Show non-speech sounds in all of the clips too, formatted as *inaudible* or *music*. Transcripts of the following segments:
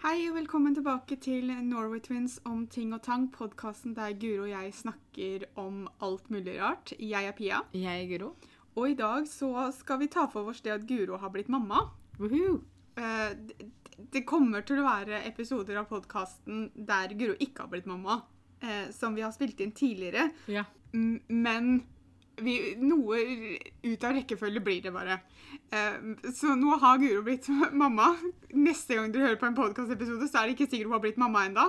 Hei og velkommen tilbake til Norway Twins om ting og tang, podkasten der Guro og jeg snakker om alt mulig rart. Jeg er Pia, Jeg er Guro. og i dag så skal vi ta for oss det at Guro har blitt mamma. Woohoo! Eh, Det kommer til å være episoder av podkasten der Guro ikke har blitt mamma, eh, som vi har spilt inn tidligere. Ja. M- Men vi, noe ut av rekkefølge blir det bare. Eh, så nå har Guro blitt *laughs* mamma. Neste gang dere hører på en podkastepisode, så er det ikke sikkert hun har blitt mamma enda.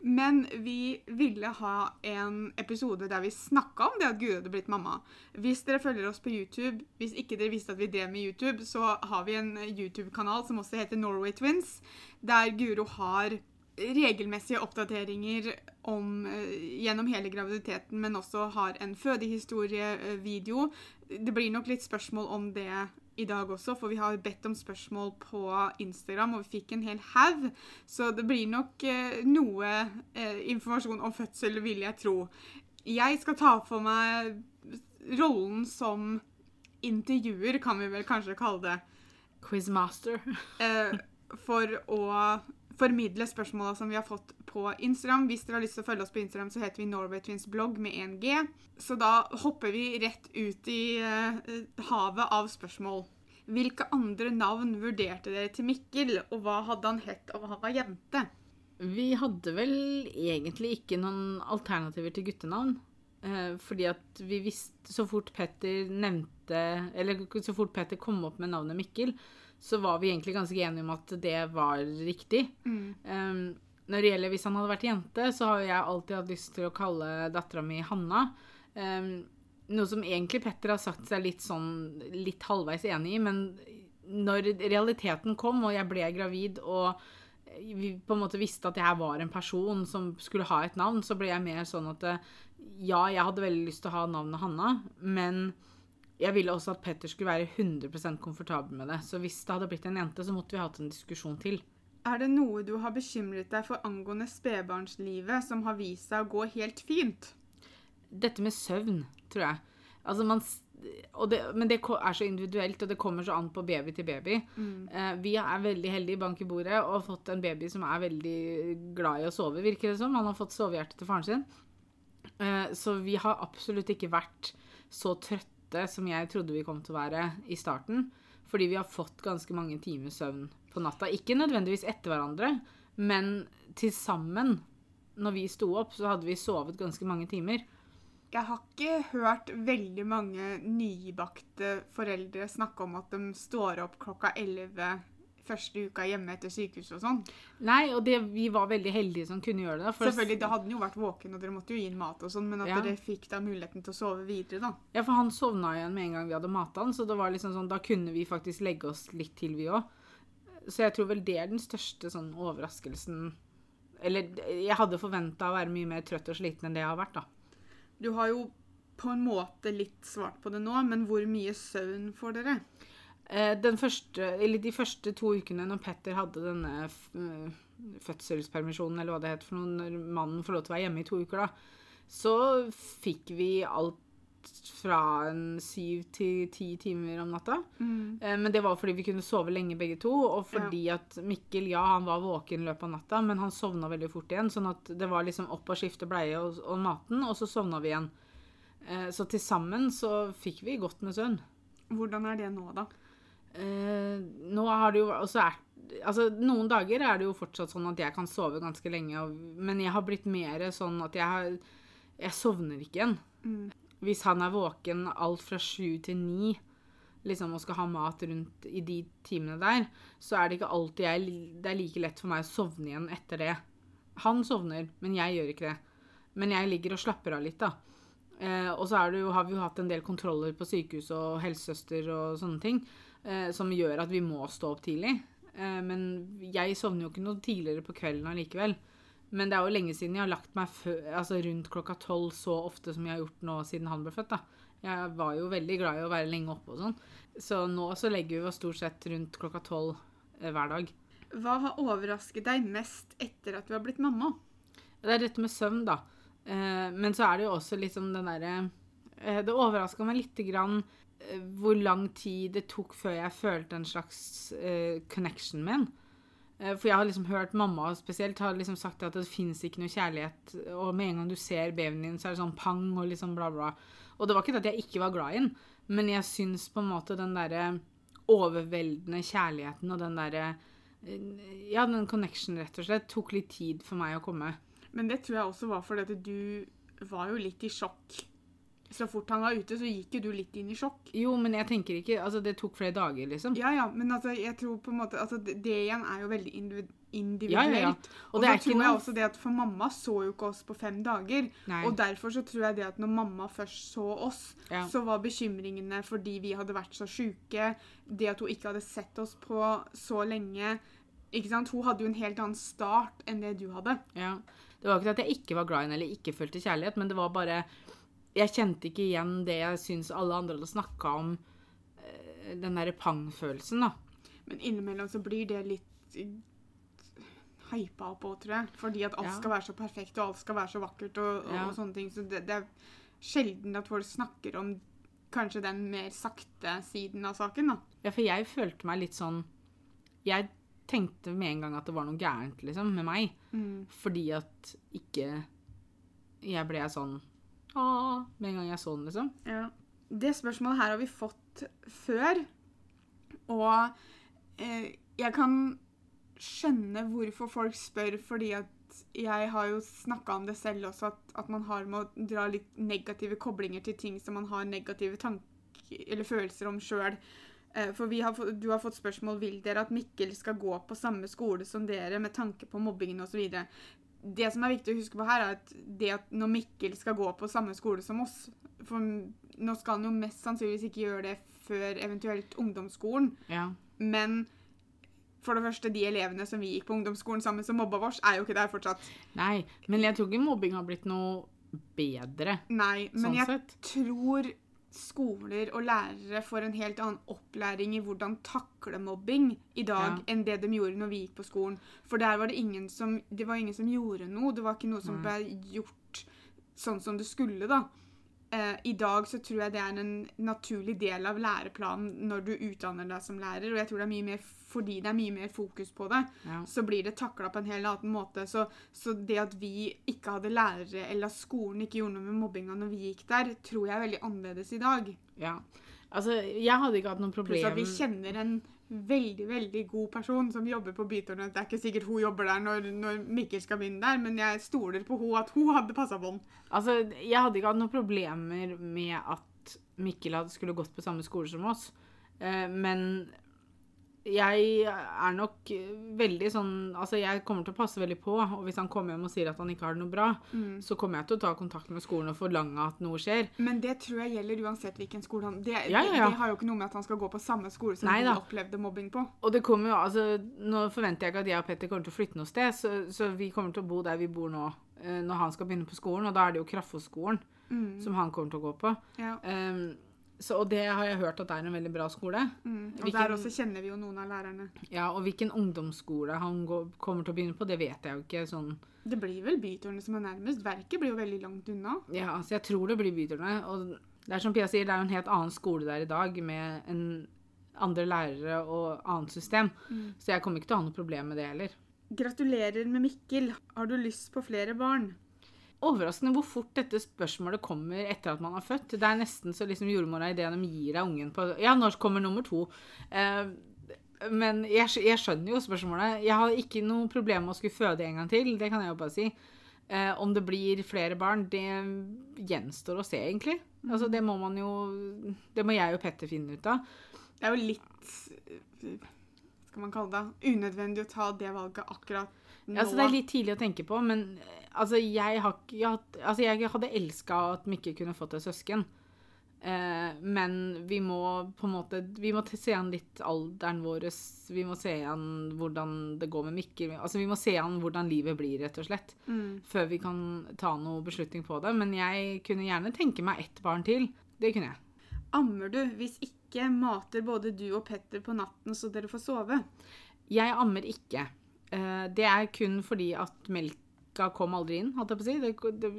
Men vi ville ha en episode der vi snakka om det at Guro hadde blitt mamma. Hvis dere følger oss på YouTube, hvis ikke dere visste at vi drev med YouTube, så har vi en YouTube-kanal som også heter Norway Twins, der Guro har regelmessige oppdateringer om, eh, gjennom hele graviditeten, men også har en fødehistorievideo. Det blir nok litt spørsmål om det i dag også, for vi har bedt om spørsmål på Instagram, og vi fikk en hel haug. Så det blir nok eh, noe eh, informasjon om fødsel, vil jeg tro. Jeg skal ta for meg rollen som intervjuer, kan vi vel kanskje kalle det Quizmaster. eh, for å formidle spørsmåla som vi har fått på Instagram. Hvis dere har lyst til å følge oss på Instagram, så heter vi Norway Twins blogg med 1G. Så da hopper vi rett ut i uh, havet av spørsmål. Hvilke andre navn vurderte dere til Mikkel, og hva hadde han hett og han var jente? Vi hadde vel egentlig ikke noen alternativer til guttenavn. Eh, fordi at vi visste Så fort Petter nevnte Eller så fort Petter kom opp med navnet Mikkel, så var vi egentlig ganske enige om at det var riktig. Um, når det gjelder hvis han hadde vært jente, så har jeg alltid hatt lyst til å kalle dattera mi Hanna. Um, noe som egentlig Petter har sagt seg litt sånn litt halvveis enig i, men når realiteten kom, og jeg ble gravid, og vi på en måte visste at jeg var en person som skulle ha et navn, så ble jeg mer sånn at ja, jeg hadde veldig lyst til å ha navnet Hanna, men jeg ville også at Petter skulle være 100% komfortabel med det. Så hvis det hadde blitt en jente, så måtte vi hatt en diskusjon til. Er det noe du har bekymret deg for angående spedbarnslivet som har vist seg å gå helt fint? Dette med søvn, tror jeg. Altså man, og det, men det er så individuelt, og det kommer så an på baby til baby. Eh, vi er veldig heldige i bank i bordet og har fått en baby som er veldig glad i å sove, virker det som. Han har fått sovehjerte til faren sin. Eh, så vi har absolutt ikke vært så trøtte som jeg trodde vi kom til å være i starten. Fordi vi har fått ganske mange timer søvn på natta. Ikke nødvendigvis etter hverandre, men til sammen. Når vi sto opp, så hadde vi sovet ganske mange timer. Jeg har ikke hørt veldig mange nybakte foreldre snakke om at de står opp klokka 11 første uka hjemme etter sykehuset og sånn. Nei, og det, vi var veldig heldige som kunne gjøre det. Selvfølgelig, da hadde han jo vært våken, og dere måtte jo gi ham mat og sånn, men at Ja. dere fikk da muligheten til å sove videre, da. Ja, for han sovna igjen med en gang vi hadde mata han, så det var liksom sånn, da kunne vi faktisk legge oss litt til, vi òg. Så jeg tror vel det er den største sånn overraskelsen Eller jeg hadde forventa å være mye mer trøtt og sliten enn det jeg har vært, da. Du har jo på en måte litt svart på det nå, men hvor mye søvn får dere? Eh, Den første, eller de første to ukene når Petter hadde denne eh, fødselspermisjonen, eller hva det heter for noe, når mannen får lov til å være hjemme i to uker, da, så fikk vi alt fra en syv til ti timer om natta. Mm. Men det var fordi vi kunne sove lenge begge to, og fordi at Mikkel, ja, han var våken i løpet av natta, men han sovna veldig fort igjen, sånn at det var liksom opp og skifte bleie og, og maten, og så sovna vi igjen. Eh, Så til sammen så fikk vi godt med søvn. Hvordan er det nå, da? Eh, nå har det jo også er, altså, Noen dager er det jo fortsatt sånn at jeg kan sove ganske lenge, og, men jeg har blitt mer sånn at jeg, har, jeg sovner ikke igjen. Hvis han er våken alt fra sju til ni liksom, og skal ha mat rundt i de timene der, så er det ikke alltid jeg, det er like lett for meg å sovne igjen etter det. Han sovner, men jeg gjør ikke det. Men jeg ligger og slapper av litt, da. Eh, og så det jo, har vi jo hatt en del kontroller på sykehus og helsesøster og sånne ting, eh, som gjør at vi må stå opp tidlig. Eh, men jeg sovner jo ikke noe tidligere på kvelden allikevel. Men det er jo lenge siden jeg har lagt meg altså rundt klokka tolv så ofte som jeg har gjort nå siden han ble født. da. Jeg var jo veldig glad i å være lenge oppe og sånn. Så nå så legger vi oss stort sett rundt klokka tolv eh, hver dag. Hva har overrasket deg mest etter at du har blitt mamma? Det er dette med søvn, da. Eh, men så er det jo også liksom den derre eh, Det overraska meg lite grann hvor lang tid det tok før jeg følte en slags uh, connection med en. Eh, For jeg har liksom hørt mamma spesielt har liksom sagt at det fins ikke noe kjærlighet, og med en gang du ser babyen din, så er det sånn pang og liksom bla, bla. Og det var ikke det at jeg ikke var glad i den, men jeg syns på en måte den derre overveldende kjærligheten og den derre eh, Ja, den connection, rett og slett, tok litt tid for meg å komme. Men det tror jeg også var fordi at du var jo litt i sjokk. Så fort han var ute, så gikk jo du litt inn i sjokk. Jo, men jeg tenker ikke Altså, det tok flere dager, liksom. Ja, ja, men altså, jeg tror på en måte altså, det, det igjen er jo veldig individ Ja, individuelt. ja, ja. Og, Og så tror jeg også det at For mamma så jo ikke oss på fem dager. Nei. Og derfor så tror jeg det at når mamma først så oss, så var bekymringene fordi vi hadde vært så sjuke, det at hun ikke hadde sett oss på så lenge ikke sant? Hun hadde jo en helt annen start enn det du hadde. Ja. Det var ikke at jeg ikke var glad i henne eller ikke følte kjærlighet, men det var bare Jeg kjente ikke igjen det jeg syns alle andre hadde snakka om. eh, Den derre pang-følelsen, da. Men innimellom så blir det litt hypa opp òg, tror jeg. Fordi at alt Ja. skal være så perfekt, og alt skal være så vakkert og, og, Ja. og sånne ting. Så det, det er sjelden at folk snakker om kanskje den mer sakte siden av saken, da. Ja, for jeg følte meg litt sånn Jeg tenkte med en gang at det var noe gærent liksom, med meg. Mm. Fordi at ikke jeg ble sånn Åh, med en gang jeg så den, liksom. Ja. Det spørsmålet her har vi fått før. Og eh, jeg kan skjønne hvorfor folk spør, fordi at jeg har jo snakka om det selv også, at, at man har med å dra litt negative koblinger til ting som man har negative tanker eller følelser om sjøl. For vi har, du har fått spørsmål vil dere at Mikkel skal gå på samme skole som dere med tanke på mobbingen osv. Det som er viktig å huske på her, er at det at når Mikkel skal gå på samme skole som oss For nå skal han jo mest sannsynligvis ikke gjøre det før eventuelt ungdomsskolen. Ja. Men for det første, de elevene som vi gikk på ungdomsskolen sammen som mobba oss, er jo ikke der fortsatt. Nei, men jeg tror ikke mobbing har blitt noe bedre, Nei, men sånn jeg sett. tror skoler og lærere får en helt annen opplæring i hvordan takle mobbing i dag Ja. enn det de gjorde når vi gikk på skolen. For der var det ingen som, det var ingen som gjorde noe. Det var ikke noe som ble gjort sånn som det skulle, da. Eh, I dag så tror jeg det er en naturlig del av læreplanen når du utdanner deg som lærer, og jeg tror det er mye mer fordi det er mye mer fokus på det, Ja. så blir det takla på en helt annen måte. Så, så det at vi ikke hadde lærere, eller at skolen ikke gjorde noe med mobbinga når vi gikk der, tror jeg er veldig annerledes i dag. ja. Altså, jeg hadde ikke hatt noe Pluss problem at vi kjenner en veldig, veldig god person som jobber på Bytårnet. Det er ikke sikkert hun jobber der når, når Mikkel skal begynne der, men jeg stoler på hun at hun hadde passa på den. Altså, jeg hadde ikke hatt noen problemer med at Mikkel hadde skulle gått på samme skole som oss. Eh, men jeg er nok veldig sånn Altså, jeg kommer til å passe veldig på, og hvis han kommer hjem og sier at han ikke har det noe bra, Mm. så kommer jeg til å ta kontakt med skolen og forlange at noe skjer. Men det tror jeg gjelder uansett hvilken skole han det, Ja, ja, ja. det har jo ikke noe med at han skal gå på samme skole som Nei han opplevde mobbing på. Og det kommer jo, altså, Nå forventer jeg ikke at jeg og Petter kommer til å flytte noe sted, så, så vi kommer til å bo der vi bor nå eh, når han skal begynne på skolen, og da er det jo Kraftfosskolen Mm. som han kommer til å gå på. Ja. Um, så, og det har jeg hørt at det er en veldig bra skole. Mm. Og Hvilken- der også kjenner vi jo noen av lærerne. Ja, Og hvilken ungdomsskole han går, kommer til å begynne på, det vet jeg jo ikke. sånn. Det blir vel Bytårnet som er nærmest. Verket blir jo veldig langt unna. Ja, så Jeg tror det blir Bytårnet. Og det er som Pia sier, det er jo en helt annen skole der i dag med en andre lærere og annet system. Så jeg kommer ikke til å ha noe problem med det heller. Gratulerer med Mikkel. Har du lyst på flere barn? Overraskende hvor fort dette spørsmålet kommer etter at man har født. Det er nesten så liksom jordmora idet de gir deg ungen på Ja, når kommer nummer to? Eh, men jeg, jeg skjønner jo spørsmålet. Jeg har ikke noe problem med å skulle føde en gang til. Det kan jeg jo bare si. Eh, om det blir flere barn, det gjenstår å se, egentlig. Altså, det må man jo Det må jeg og Petter finne ut av. Det er jo litt skal man kalle det? Unødvendig å ta det valget akkurat nå. Ja, Altså, det er litt tidlig å tenke på, men altså, jeg, har, jeg, altså, jeg hadde elska at Mikke kunne fått et søsken. Eh, men vi må på en måte Vi må se an litt alderen vår. Vi må se an hvordan det går med Mikke. Altså, vi må se an hvordan livet blir, rett og slett. Mm. Før vi kan ta noe beslutning på det. Men jeg kunne gjerne tenke meg ett barn til. Det kunne jeg. Ammer du? Hvis ikke, mater både du og Petter på natten så dere får sove? Jeg ammer ikke. Eh, det er kun fordi at melka kom aldri inn, holdt jeg på å si. Det, det,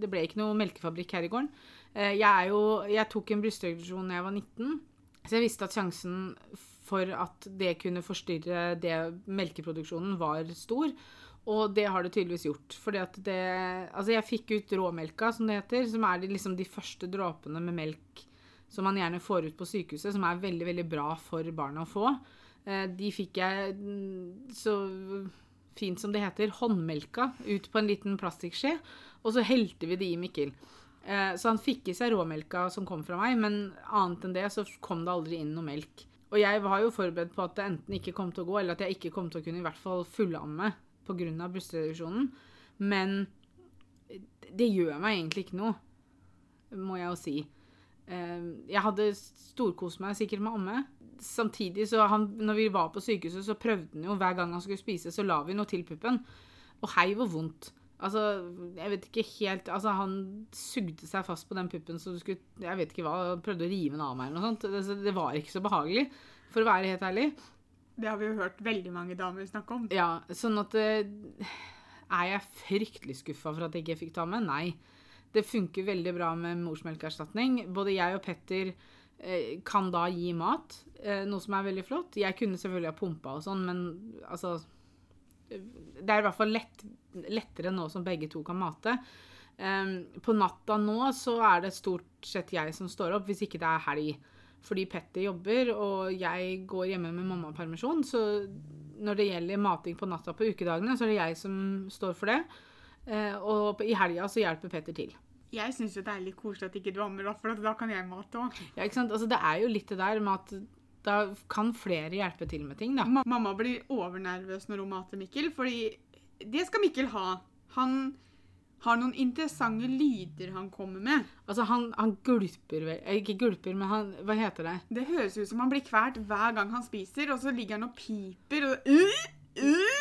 det ble ikke noe melkefabrikk her i gården. Eh, jeg, jo, jeg tok en brystreduksjon da jeg var 19, så jeg visste at sjansen for at det kunne forstyrre det melkeproduksjonen var stor. Og det har det tydeligvis gjort. Fordi at det Altså, jeg fikk ut råmelka, som det heter, som er de, liksom de første dråpene med melk som man gjerne får ut på sykehuset, som er veldig, veldig bra for barna å få. Eh, de fikk jeg mm, så fint som det heter, håndmelka ut på en liten plastikkskje, og så helte vi det i Mikkel. Eh, så han fikk i seg råmelka som kom fra meg, men annet enn det så kom det aldri inn noe melk. Og jeg var jo forberedt på at det enten ikke kom til å gå, eller at jeg ikke kom til å kunne i hvert fall fullamme pga. brystreduksjonen. Men det gjør meg egentlig ikke noe, må jeg jo si. Ehm, jeg hadde storkost meg sikkert med amme. Samtidig, så han, når vi var på sykehuset, så prøvde han jo hver gang han skulle spise, så la vi noe til puppen. Og hei hvor vondt. Altså, jeg vet ikke helt Altså, han sugde seg fast på den puppen så du skulle Jeg vet ikke hva, prøvde å rive den av meg eller noe sånt. Det, det var ikke så behagelig, for å være helt ærlig. Det har vi jo hørt veldig mange damer snakke om. Ja, sånn at eh, Er jeg fryktelig skuffa for at jeg ikke fikk ta med? Nei. Det funker veldig bra med morsmelkerstatning. Både jeg og Petter eh, kan da gi mat, eh, noe som er veldig flott. Jeg kunne selvfølgelig ha pumpa og sånn, men altså Det er i hvert fall lett, lettere nå som begge to kan mate. Eh, på natta nå så er det stort sett jeg som står opp, hvis ikke det er helg fordi Petter jobber, og jeg går hjemme med mammapermisjon. Så når det gjelder mating på natta på ukedagene, så er det jeg som står for det. Eh, og i helga så hjelper Petter til. Jeg syns det er litt koselig at ikke du ammer, for da kan jeg mate òg. Ja, ikke sant? Altså, det er jo litt det der med at da kan flere hjelpe til med ting, da. Mamma blir overnervøs når hun mater Mikkel, fordi det skal Mikkel ha. Han har noen interessante lyder han kommer med. Altså, han, han gulper vel eh, Ikke gulper, men han Hva heter det? Det høres ut som han blir kvalt hver gang han spiser, og så ligger han og piper og uh, uh.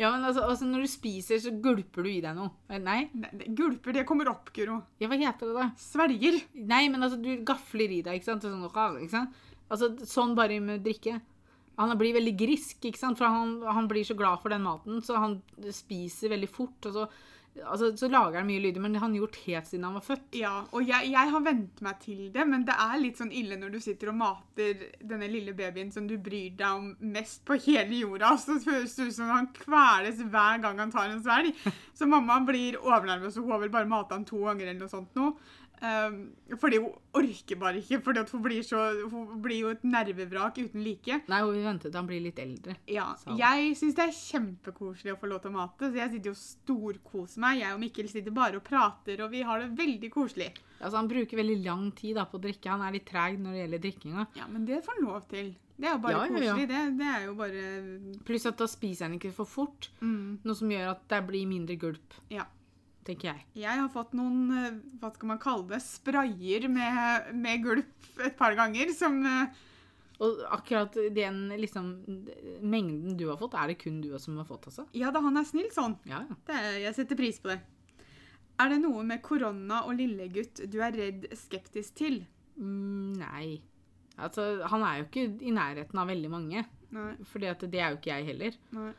Ja, men altså, altså, når du spiser, så gulper du i deg noe. Nei? nei? det gulper, det kommer opp, Guro. Ja, hva heter det da? Svelger. Nei, men altså, du gafler i deg, ikke sant? Sånn, ikke sant? Altså, sånn bare med drikke. Han blir veldig grisk, ikke sant? for han, han, blir så glad for den maten, så han spiser veldig fort. og så, altså, så lager han mye lyder, men det har han gjort helt siden han var født. Ja, og jeg, jeg har vent meg til det, men det er litt sånn ille når du sitter og mater denne lille babyen som du bryr deg om mest på hele jorda, så føles det ut som han kveles hver gang han tar en svelg. Så mamma blir overnervøs, og hun har vel bare mata han to ganger eller noe sånt nå. Um, fordi hun orker bare ikke, fordi hun blir, så, hun blir jo et nervevrak uten like. Nei, hun vil vente til han blir litt eldre. Ja, så. Jeg syns det er kjempekoselig å få lov til å mate, så jeg sitter jo storkoser meg. Jeg og Mikkel sitter bare og prater, og vi har det veldig koselig. Altså, Han bruker veldig lang tid da, på å drikke. Han er litt treg når det gjelder drikkinga. Ja, men det får han lov til. Det er jo bare ja, koselig. Ja, ja. Det, det, er jo bare Pluss at da spiser han ikke for fort, mm. noe som gjør at det blir mindre gulp. Ja tenker jeg. Jeg har fått noen eh, hva skal man kalle det, sprayer med, med gulp et par ganger som eh, og akkurat den liksom, mengden du har fått, er det kun du som har fått? altså? Ja da, han er snill sånn. Ja, ja. Er, jeg setter pris på det. Er det noe med korona og lillegutt du er redd skeptisk til? Mm, nei. Altså, han er jo ikke i nærheten av veldig mange. Nei. Fordi det er jo ikke jeg heller. Nei.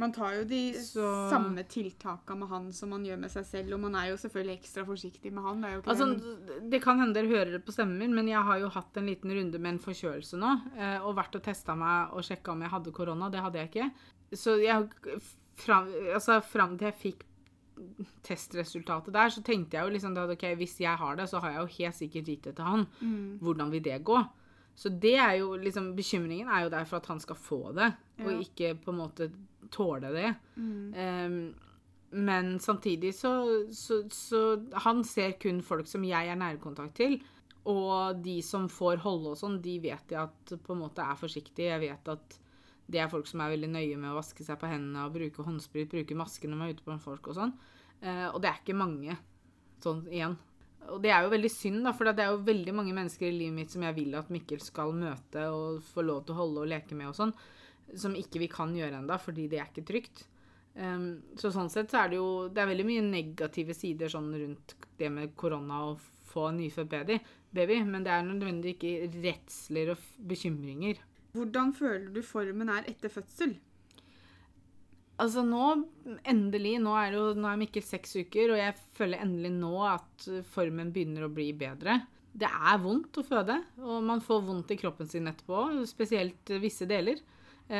Man tar jo de så... samme tiltakene med han som man gjør med seg selv, og man er jo selvfølgelig ekstra forsiktig med han. Det, altså, det kan hende dere hører det på stemmen min, men jeg har jo hatt en liten runde med en forkjølelse nå, eh, og vært og testa meg og sjekka om jeg hadde korona. Det hadde jeg ikke. Så jeg, fram, altså, fram til jeg fikk testresultatet der, så tenkte jeg jo liksom at ok, hvis jeg har det, så har jeg jo helt sikkert gitt det til han. Mm. Hvordan vil det gå? Så det er jo liksom Bekymringen er jo der for at han skal få det, ja. og ikke på en måte tåle det. Mm. Um, men samtidig så, så, så, Han ser kun folk som jeg er nærkontakt til. Og de som får holde og sånn, de vet jeg at på en måte er forsiktige. Jeg vet at det er folk som er veldig nøye med å vaske seg på hendene og bruke håndsprit, bruke maske når man er ute på folk og sånn. Uh, og det er ikke mange sånn igjen. Og det er jo veldig synd, da, for det er jo veldig mange mennesker i livet mitt som jeg vil at Mikkel skal møte og få lov til å holde og leke med og sånn som ikke vi kan gjøre ennå, fordi det er ikke trygt. Um, så sånn sett så er det jo Det er veldig mye negative sider sånn rundt det med korona og få en nyfødt baby, baby, men det er nødvendig ikke redsler og bekymringer. Hvordan føler du formen er etter fødsel? Altså nå, endelig, nå er, jo, nå er Mikkel seks uker, og jeg føler endelig nå at formen begynner å bli bedre. Det er vondt å føde, og man får vondt i kroppen sin etterpå. Spesielt visse deler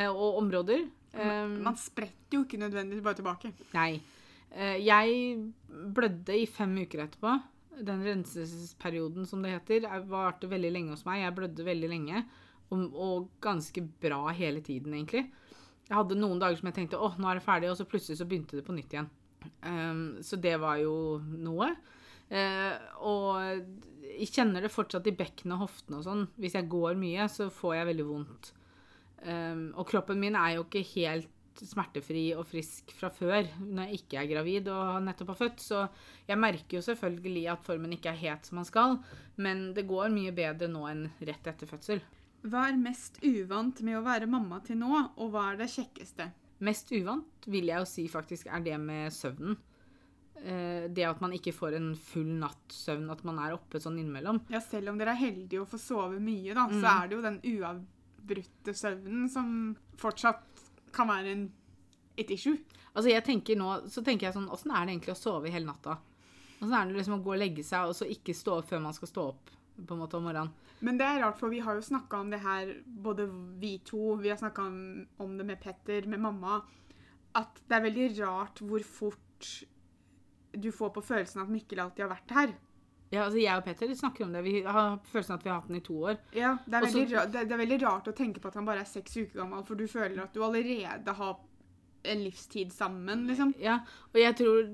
og områder. Um, Man spretter jo ikke nødvendigvis bare tilbake. Nei. Eh, Jeg blødde i fem uker etterpå. Den renselsesperioden, som det heter, er- varte veldig lenge hos meg. Jeg blødde veldig lenge, og, og ganske bra hele tiden, egentlig. Jeg hadde noen dager som jeg tenkte åh, nå er det ferdig, og så plutselig så begynte det på nytt igjen. Um, så det var jo noe. Uh, og jeg kjenner det fortsatt i bekkenet og hoftene og sånn. Hvis jeg går mye, så får jeg veldig vondt. Um, og kroppen min er jo ikke helt smertefri og frisk fra før når jeg ikke er gravid og nettopp har født. Så jeg merker jo selvfølgelig at formen ikke er helt som man skal, men det går mye bedre nå enn rett etter fødsel. Hva er mest uvant med å være mamma til nå, og hva er det kjekkeste? Mest uvant vil jeg jo si faktisk er det med søvnen. Eh, det at man ikke får en full natts søvn, at man er oppe sånn innimellom. Ja, selv om dere er heldige å få sove mye, da, så er det jo den uavbrutte søvnen som fortsatt kan være en, et issue. Altså jeg tenker nå, så tenker jeg sånn, Åssen er det egentlig å sove hele natta? Åssen er det liksom å gå og legge seg og så ikke stå opp før man skal stå opp på en måte om morgenen? Men det er rart, for vi har jo snakka om det her, både vi to, vi har snakka om, om det med Petter, med mamma, at det er veldig rart hvor fort du får på følelsen at Mikkel alltid har vært her. Ja, altså Jeg og Petter snakker om det. Vi har følelsen at vi har hatt den i to år. Ja, det er, Og så- veldig, det, er veldig rart å tenke på at han bare er seks uker gammel, for du føler at du allerede har en livstid sammen, liksom. Ja, og jeg tror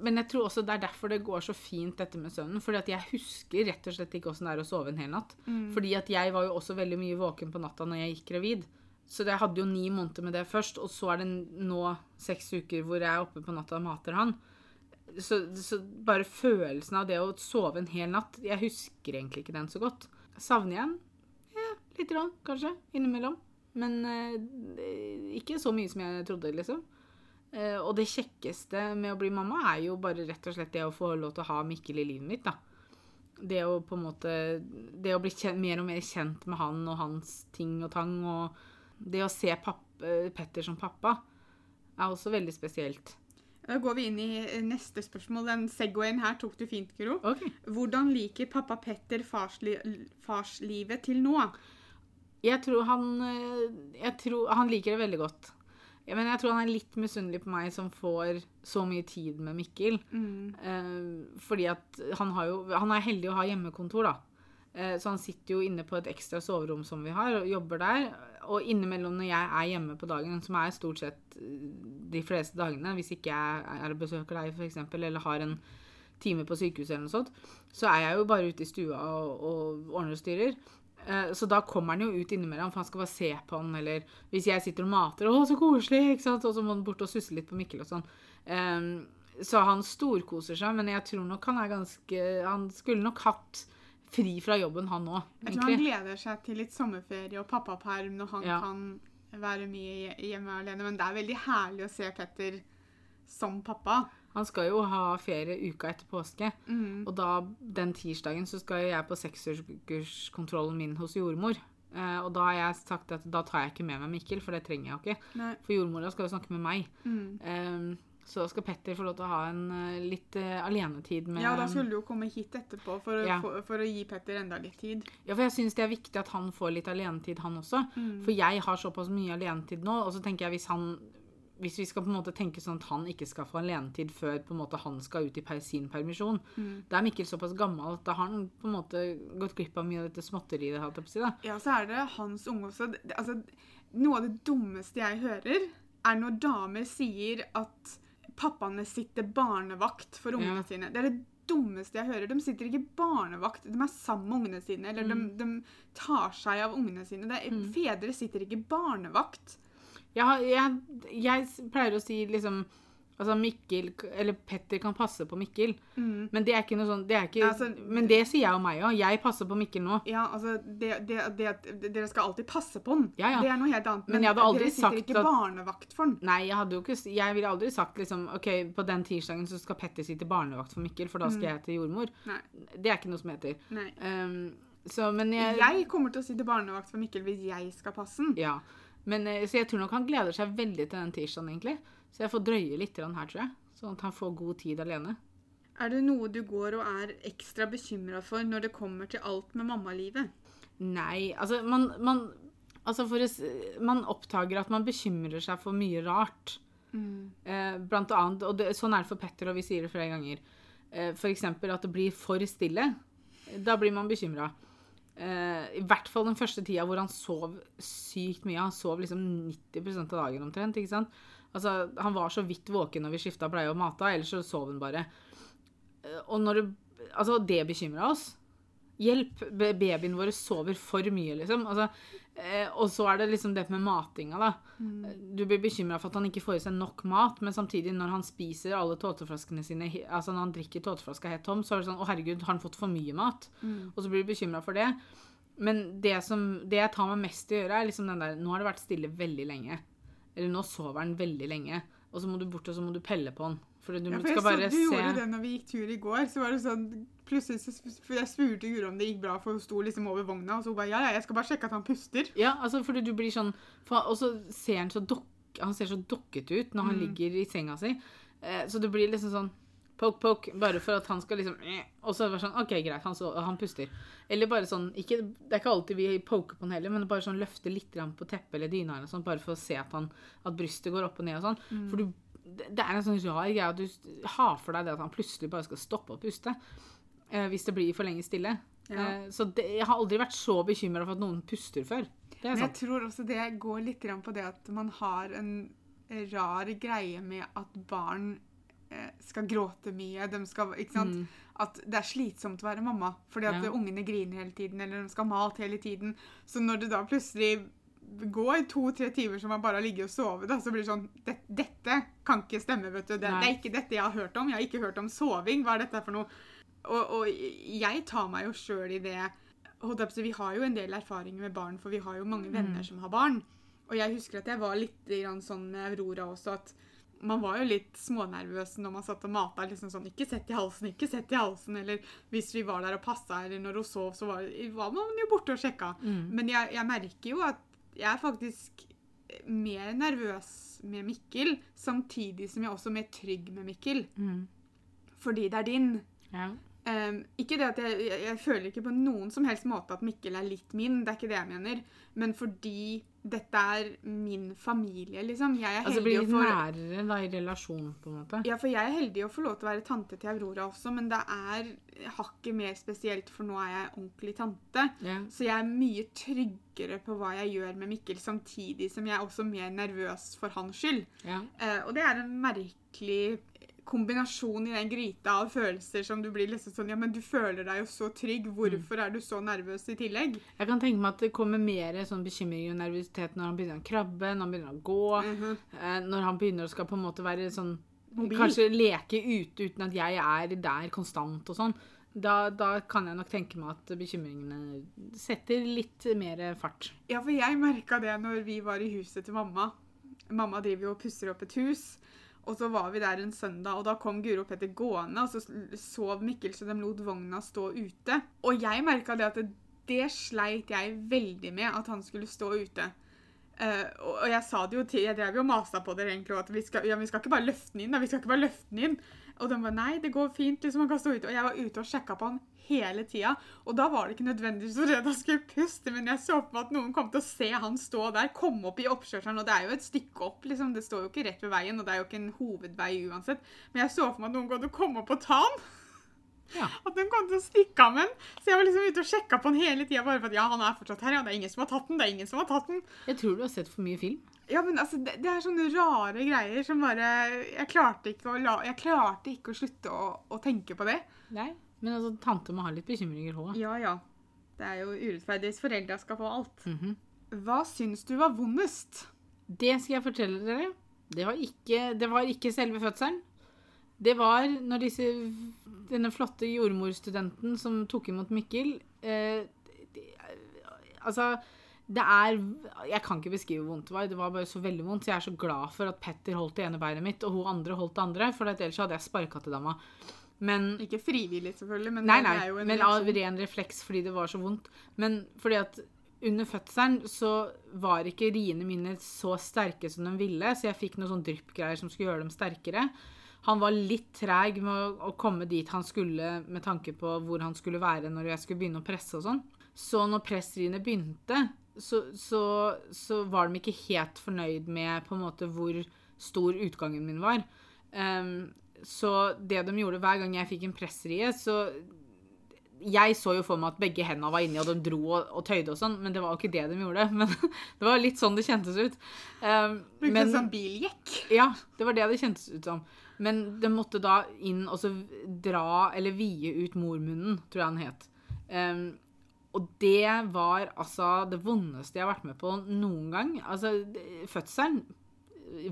Men jeg tror også det er derfor det går så fint, dette med søvnen. Fordi at jeg husker rett og slett ikke åssen det er å sove en hel natt. Fordi at jeg var jo også veldig mye våken på natta når jeg gikk gravid. Så jeg hadde jo ni måneder med det først, og så er det nå seks uker hvor jeg er oppe på natta og mater han. Så, så bare følelsen av det å sove en hel natt Jeg husker egentlig ikke den så godt. Savner jeg den? Ja, lite grann, kanskje. Innimellom. Men eh, ikke så mye som jeg trodde, liksom. Eh, og det kjekkeste med å bli mamma er jo bare rett og slett det å få lov til å ha Mikkel i livet mitt, da. Det å på en måte Det å bli kjent, mer og mer kjent med han og hans ting og tang, og det å se papp, eh, Petter som pappa, er også veldig spesielt. Da går vi inn i neste spørsmål. Den Segwayen her tok du fint, Kuro. Okay. Hvordan liker pappa Petter farsli, farslivet til nå? Jeg tror han eh, Jeg tror han liker det veldig godt. Men jeg tror han er litt misunnelig på meg som får så mye tid med Mikkel. Eh, fordi at han har jo Han er heldig å ha hjemmekontor, da. Eh, så han sitter jo inne på et ekstra soverom som vi har, og jobber der. Og innimellom når jeg er hjemme på dagen, som er stort sett eh, de fleste dagene, hvis ikke jeg er og besøker deg f.eks., eller har en time på sykehuset eller noe sånt, så er jeg jo bare ute i stua og, og ordner og styrer. Eh, Så da kommer han jo ut innimellom, for han skal bare se på han, eller hvis jeg sitter og mater 'Å, så koselig!' ikke sant? Og så må han bort og susse litt på Mikkel og sånn. Så han storkoser seg, men jeg tror nok han er ganske Han skulle nok hatt fri fra jobben, han òg, Jeg tror han gleder seg til litt sommerferie og pappaperm når han Ja. kan være mye hjemme alene. Men det er veldig herlig å se Petter som pappa. Han skal jo ha ferie uka etter påske, Mm. og da den tirsdagen så skal jeg på seksukerskontrollen min hos jordmor. Eh, og da har jeg sagt at da tar jeg ikke med meg Mikkel, for det trenger jeg jo ikke. Nei. For jordmora skal jo snakke med meg. Mm. Eh, så skal Petter få lov til å ha en uh, litt uh, alenetid med Ja, da skulle du jo komme hit etterpå for, Ja. for, for å gi Petter enda litt tid. Ja, for jeg syns det er viktig at han får litt alenetid, han også. For jeg har såpass mye alenetid nå, og så tenker jeg hvis han hvis vi skal på en måte tenke sånn at han ikke skal få alenetid før på en måte han skal ut i sin permisjon, da er Mikkel såpass gammel at da har han på en måte gått glipp av mye av dette småtteriet. Ja, så er det hans unge også. Altså, noe av det dummeste jeg hører, er når damer sier at pappaene sitter barnevakt for ungene Ja. sine. Det er det dummeste jeg hører. De sitter ikke barnevakt, de er sammen med ungene sine. Eller de, de tar seg av ungene sine. Det er, Fedre sitter ikke barnevakt. Jeg, jeg, jeg pleier å si liksom Altså Mikkel, eller Petter kan passe på Mikkel, men det er ikke noe sånn det er ikke, Altså- Men det sier jeg og meg òg. Jeg passer på Mikkel nå. Ja, altså, det, det, det dere skal alltid passe på den. Ja, ja. Det er noe helt annet. Men jeg hadde aldri dere sitter sagt ikke at- barnevakt for den. Nei, jeg hadde jo ikke Jeg ville aldri sagt liksom OK, på den tirsdagen så skal Petter sitte barnevakt for Mikkel, for da skal jeg til jordmor. Nei. Det er ikke noe som heter. Nei. Um, så, men jeg, Jeg kommer til å sitte barnevakt for Mikkel hvis jeg skal passe den. Ja. Men, eh, så jeg tror nok han gleder seg veldig til den tirsdagen, egentlig. Så jeg får drøye litt her, tror jeg. Sånn at han får god tid alene. Er det noe du går og er ekstra bekymra for når det kommer til alt med mammalivet? Nei, altså man, man Altså for man oppdager at man bekymrer seg for mye rart. Eh, blant annet, og det, sånn er det for Petter, og vi sier det flere ganger. Eh, eksempel at det blir for stille. Da blir man bekymra. Eh, I hvert fall den første tida hvor han sov sykt mye. Han sov liksom 90% av dagen omtrent. ikke sant? Altså, Han var så vidt våken når vi skifta pleie og mata, ellers så sov han bare. Eh, Og når det, altså, det bekymra oss. Hjelp! Babyen vår sover for mye, liksom. Altså, eh, og så er det liksom det med matinga, da. Du blir bekymra for at han ikke får i seg nok mat, men samtidig, når han spiser alle tåteflaskene sine, altså når han drikker tåteflaska helt tom, så er det sånn Å, herregud, har han fått for mye mat? Og så blir du bekymra for det. Men det, som, det jeg tar meg mest i å gjøre, er liksom den der Nå har det vært stille veldig lenge. Eller nå sover han veldig lenge. Og så må du bort og så må du pelle på han. For du Ja, for skal jeg så, du se gjorde det når vi gikk tur i går. Så var det sånn Plutselig så for jeg spurte Guro om det gikk bra, for hun sto liksom over vogna, og så hun bare Ja, ja, jeg skal bare sjekke at han puster. Ja, altså fordi du blir sånn for, Og så ser han så dokk, Han ser så dokket ut når han ligger i senga si. Eh, så det blir liksom sånn poke, poke, bare for at han skal liksom eh, Og så bare sånn OK, greit, han, så, han puster. Eller bare sånn ikke, Det er ikke alltid vi poker på han heller, men bare sånn løfte litt på teppet eller dyna eller sånn, bare for å se at, han, at brystet går opp og ned og sånn. For du det er en sånn rar greie at du har for deg det at han plutselig bare skal stoppe å puste. Eh, hvis det blir for lenge stille. Ja. Eh, så det, jeg har aldri vært så bekymra for at noen puster før. Men jeg sant. tror også det går litt på det at man har en rar greie med at barn skal gråte mye. De skal, sant? At det er slitsomt å være mamma fordi at Mm. Ja. ungene griner hele tiden, eller de skal ha mat hele tiden. Så når det da plutselig går to-tre timer som man bare har ligget og sovet, da, så blir det sånn det, Dette kan ikke stemme, vet du. Det, det er ikke dette jeg har hørt om. Jeg har ikke hørt om soving. Hva er dette for noe? Og, og jeg tar meg jo sjøl i det Vi har jo en del erfaringer med barn, for vi har jo mange venner som har barn. Og jeg husker at jeg var litt grann sånn med Aurora også, at man var jo litt smånervøs når man satt og mata. liksom sånn, Ikke sett i halsen, ikke sett i halsen. Eller hvis vi var der og passa, eller når hun sov, så var, var man jo borte og sjekka. Men jeg, jeg merker jo at jeg er faktisk mer nervøs med Mikkel, samtidig som jeg også er mer trygg med Mikkel. Mm. Fordi det er din. Ja. Ehm, ikke det at jeg, jeg, jeg føler ikke på noen som helst måte at Mikkel er litt min, det er ikke det jeg mener. Men fordi dette er min familie, liksom. Jeg er Altså heldig blir litt få nærere da, i relasjon, på en måte. ja, for jeg er heldig å få lov til å være tante til Aurora også, men det er hakket mer spesielt, for nå er jeg ordentlig tante. Yeah. Så jeg er mye tryggere på hva jeg gjør med Mikkel, samtidig som jeg er også mer nervøs for hans skyld. Yeah. Uh, og det er en merkelig kombinasjon i den gryta av følelser som du blir liksom sånn Ja, men du føler deg jo så trygg, hvorfor er du så nervøs i tillegg? Jeg kan tenke meg at det kommer mer sånn bekymring og nervøsitet når han begynner å krabbe, når han begynner å gå, mm -hmm. når han begynner å skal på en måte være sånn Mobil. Kanskje leke ute uten at jeg er der konstant og sånn. Da, da kan jeg nok tenke meg at bekymringene setter litt mer fart. Ja, for jeg merka det når vi var i huset til mamma. Mamma driver jo og pusser opp et hus. Og så var vi der en søndag, og da kom Guro og Petter gående, og så sov Mikkel, så de lot vogna stå ute. Og jeg merka det at det, det sleit jeg veldig med, at han skulle stå ute. Uh, og, jeg sa det jo til Jeg drev jo og masa på dere egentlig, at vi skal, ja, vi skal ikke bare løfte den inn. da, vi skal ikke bare løfte den inn. Og de var nei, det går fint, liksom, han kan stå ute. Og jeg var ute og sjekka på han hele tida. Og da var det ikke nødvendigvis så redd han skulle puste, men jeg så på meg at noen kom til å se han stå der, komme opp i oppkjørselen, og det er jo et stykke opp, liksom. Det står jo ikke rett ved veien, og det er jo ikke en hovedvei uansett. Men jeg så for meg at noen kom til å komme opp og ta han. Ja. At de kom til å stikke av med den. Så jeg var liksom ute og sjekka på han hele tida, bare for at ja, han er fortsatt her, ja. Det er ingen som har tatt den, det er ingen som har tatt den. Jeg tror du har sett for mye film. Ja, men altså, det, det er sånne rare greier som bare Jeg klarte ikke å, la, jeg klarte ikke å slutte å, å tenke på det. Nei. Men altså, tante må ha litt bekymringer òg. Ja, ja. Det er jo urettferdig hvis foreldra skal få alt. Mhm. Hva syns du var vondest? Det skal jeg fortelle dere. Det var ikke, det var ikke selve fødselen. Det var når disse, denne flotte jordmorstudenten som tok imot Mikkel eh, de, Altså, det er Jeg kan ikke beskrive hvor vondt det var. Det var bare så veldig vondt. Så jeg er så glad for at Petter holdt det ene beinet mitt, og hun andre holdt det andre. For ellers hadde jeg sparka til dama. Men Ikke frivillig, selvfølgelig, men Nei, det er jo en men av ren refleks fordi det var så vondt. Men fordi at under fødselen så var ikke riene mine så sterke som de ville, så jeg fikk noen sånn dryppgreier som skulle gjøre dem sterkere. Han var litt treg med å komme dit han skulle med tanke på hvor han skulle være når jeg skulle begynne å presse og sånn. Så når pressriene begynte, så, så, så var de ikke helt fornøyd med på en måte hvor stor utgangen min var. Um, så det de gjorde hver gang jeg fikk en pressrie, så jeg så jo for meg at begge hendene var inni, og de dro og, og tøyde og sånn, men det var jo ikke det de gjorde. *laughs* Men det var litt sånn det kjentes ut. Um, Brukte men- sånn biljekk. ja, det var det det kjentes ut som. Men de måtte da inn og så dra, eller vie ut mormunnen, tror jeg han het. Ehm, og det var altså det vondeste jeg har vært med på noen gang. Altså, det- fødselen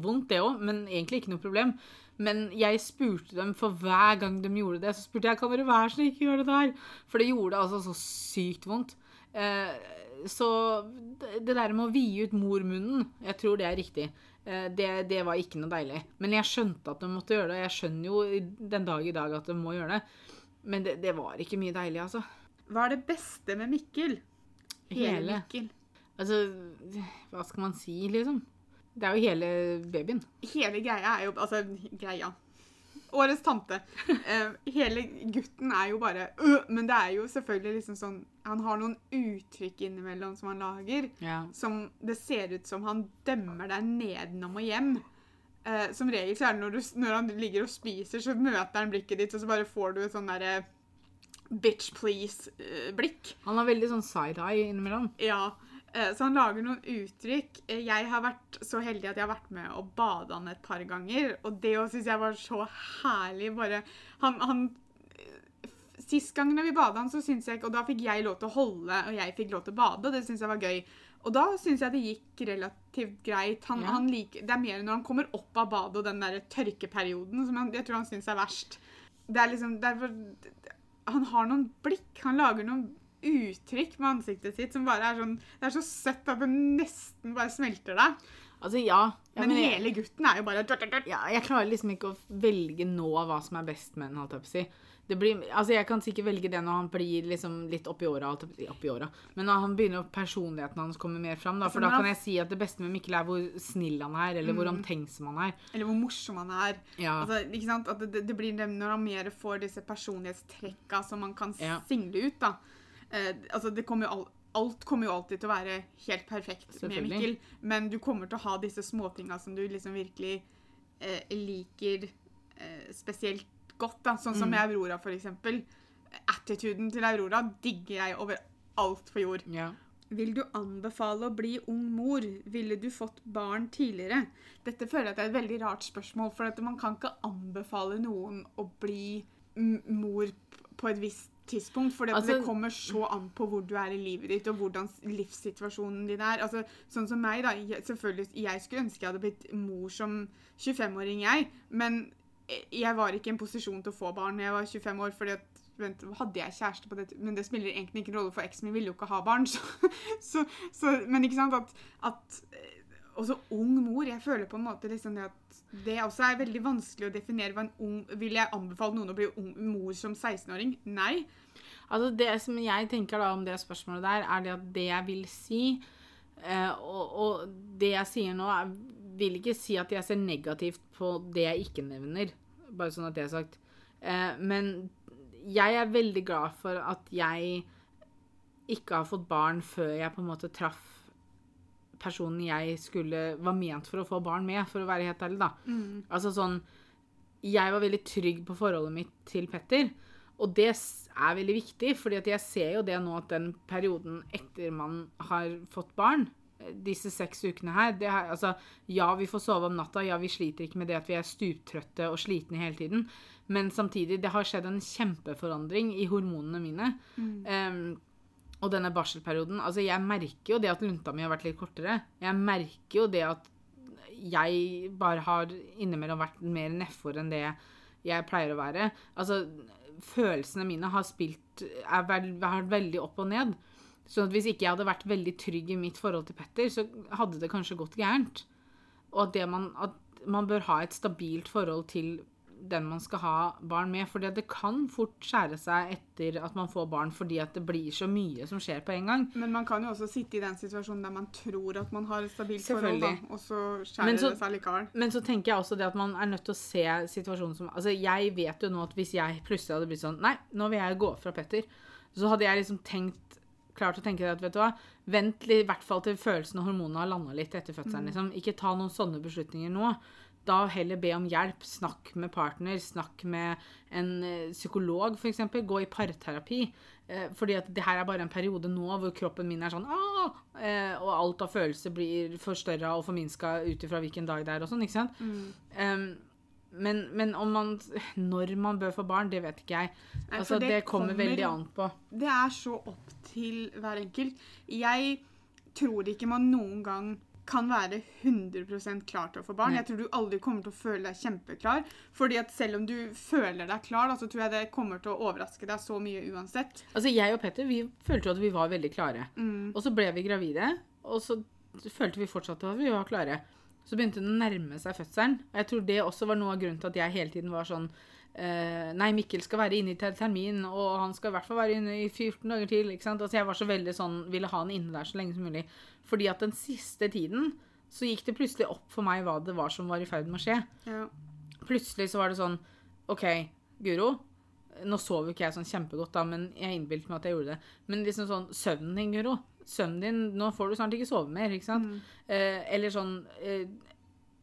Vondt, det òg, men egentlig ikke noe problem. Men jeg spurte dem for hver gang de gjorde det, så spurte jeg kan dere være så ikke gjøre det der. For det gjorde altså så sykt vondt. Eh, så det det der med å vie ut mormunnen, jeg tror det er riktig. Eh, det, det var ikke noe deilig. Men jeg skjønte at de måtte gjøre det. Jeg skjønner jo den dag i dag at de må gjøre det. Men det, det var ikke mye deilig, altså. Hva er det beste med Mikkel? Hele Hele. Mikkel. Altså, hva skal man si, liksom? Det er jo hele babyen. Hele greia er jo Altså, greia. Årets tante. *laughs* Eh, hele gutten er jo bare øh, Men det er jo selvfølgelig liksom sånn Han har noen uttrykk innimellom som han lager, Ja. som det ser ut som han dømmer deg nedenom og hjem. Uh, som regel så er det når, du, når han ligger og spiser, så møter han blikket ditt, og så bare får du et sånn derre bitch please-blikk. Han har veldig sånn side-eye innimellom. Ja, eh, så han lager noen uttrykk. Eh, Jeg har vært så heldig at jeg har vært med og bada han et par ganger, og det òg synes jeg var så herlig. Bare, han, han eh, Sist gang når vi bada han, så synes jeg ikke, og da fikk jeg lov til å holde, og jeg fikk lov til å bade, og det synes jeg var gøy. Og da synes jeg det gikk relativt greit. Han, Ja. han liker, det er mer når han kommer opp av badet og den der tørkeperioden som han, jeg tror han synes er verst. Det er liksom, det er, for- han har noen blikk, han lager noen uttrykk med ansiktet sitt som bare er sånn Det er så søtt at det nesten bare smelter deg. Altså, ja. ja Men jeg- hele gutten er jo bare. Ja, jeg klarer liksom ikke å velge nå hva som er best med den, holdt jeg på å si. Det blir, altså jeg kan sikkert velge det når han blir liksom litt oppi åra, åra. Men når han begynner personligheten hans kommer mer fram, da, for da kan jeg si at det beste med Mikkel er hvor snill han er, eller hvor omtenksom han er. Eller hvor morsom han er. Ja. Altså, det, det blir det når han mer får disse personlighetstrekka som man kan Ja. single ut. da. Eh, altså, det kommer jo all, alt kommer jo alltid til å være helt perfekt med Mikkel, men du kommer til å ha disse småtinga som du liksom virkelig eh, liker eh, spesielt godt. da. Sånn som Mm. med Aurora, eksempel. Attituden til Aurora digger jeg over alt på jord. Ja. Vil du anbefale å bli ung mor? Ville du fått barn tidligere? Dette føler jeg at er et veldig rart spørsmål, for man kan ikke anbefale noen å bli mor på et visst tidspunkt, for Altså- det kommer så an på hvor du er i livet ditt, og hvordan livssituasjonen din er. Altså, sånn som meg, da. Jeg, selvfølgelig, jeg skulle ønske jeg hadde blitt mor som 25-åring, jeg, men jeg var ikke i en posisjon til å få barn når jeg var 25 år, fordi at Vent, hadde jeg kjæreste på det Men det spiller egentlig ikke en rolle, for eksen min ville jo ikke ha barn. *laughs* Så, så, så, men ikke sant at, at eh, Også ung mor. Jeg føler på en måte liksom det at det også er veldig vanskelig å definere hva en ung Vil jeg anbefale noen å bli ung, mor som 16-åring? Nei. Altså Det som jeg tenker da om det spørsmålet der, er det at det jeg vil si eh, og, og det jeg sier nå, er, vil ikke si at jeg ser negativt på det jeg ikke nevner. Bare sånn at det er sagt. Eh, men jeg er veldig glad for at jeg ikke har fått barn før jeg på en måte traff personen jeg skulle var ment for å få barn med, for å være helt ærlig, da. Altså sånn Jeg var veldig trygg på forholdet mitt til Petter. Og det er veldig viktig, fordi jeg ser jo det nå at den perioden etter man har fått barn, disse seks ukene her det er, altså, Ja, vi får sove om natta, ja, vi sliter ikke med det at vi er stuptrøtte og slitne hele tiden, men samtidig, det har skjedd en kjempeforandring i hormonene mine. Em, og denne barselperioden Altså, jeg merker jo det at lunta mi har vært litt kortere. Jeg merker jo det at jeg bare har innimellom vært mer nedfor enn det jeg pleier å være. Altså, følelsene mine har spilt er har vært veldig opp og ned. Så at hvis ikke jeg hadde vært veldig trygg i mitt forhold til Petter, så hadde det kanskje gått gærent. Og at, det man, at man bør ha et stabilt forhold til den man skal ha barn med. For det kan fort skjære seg etter at man får barn, fordi at det blir så mye som skjer på en gang. Men man kan jo også sitte i den situasjonen der man tror at man har et stabilt forhold, da, og så skjærer så- det seg likevel. Men så tenker jeg også det at man er nødt til å se situasjonen som Altså, jeg vet jo nå at hvis jeg plutselig hadde blitt sånn Nei, nå vil jeg gå fra Petter. Så hadde jeg liksom tenkt klart å tenke deg at, vet du hva, vent i hvert fall til følelsene og hormonene har landa litt etter fødselen. liksom. Ikke ta noen sånne beslutninger nå. Da heller be om hjelp. Snakk med partner. Snakk med en eh, psykolog, f.eks. Gå i parterapi. Eh, fordi at det her er bare en periode nå hvor kroppen min er sånn! Eh, og alt av følelser blir forstørra og forminska ut ifra hvilken dag det er og sånn. ikke sant? Em, men, men om man Når man bør få barn, det vet ikke jeg. Altså, det, det kommer, kommer- veldig an på. Det er så opp til hver enkelt. Jeg tror ikke man noen gang kan være 100 klar til å få barn. Nei. Jeg tror du aldri kommer til å føle deg kjempeklar. Fordi at selv om du føler deg klar, så tror jeg det kommer til å overraske deg så mye uansett. Altså, Jeg og Petter vi følte at vi var veldig klare. Mm. Og så ble vi gravide, og så følte vi fortsatt at vi var klare. Så begynte hun å nærme seg fødselen. Og jeg tror det også var noe av grunnen til at jeg hele tiden var sånn eh, Nei, Mikkel skal være inne i ter- termin, og han skal i hvert fall være inne i 14 dager til. ikke sant? Altså Jeg var så veldig sånn, ville ha han inne der så lenge som mulig. Fordi at den siste tiden så gikk det plutselig opp for meg hva det var som var i ferd med å skje. Ja. Plutselig så var det sånn OK, Guro. Nå sov jo ikke jeg sånn kjempegodt, da, men jeg innbilte meg at jeg gjorde det. Men liksom sånn Søvnen din, Guro. Søvnen din Nå får du snart ikke sove mer, ikke sant? Eh, eller sånn eh,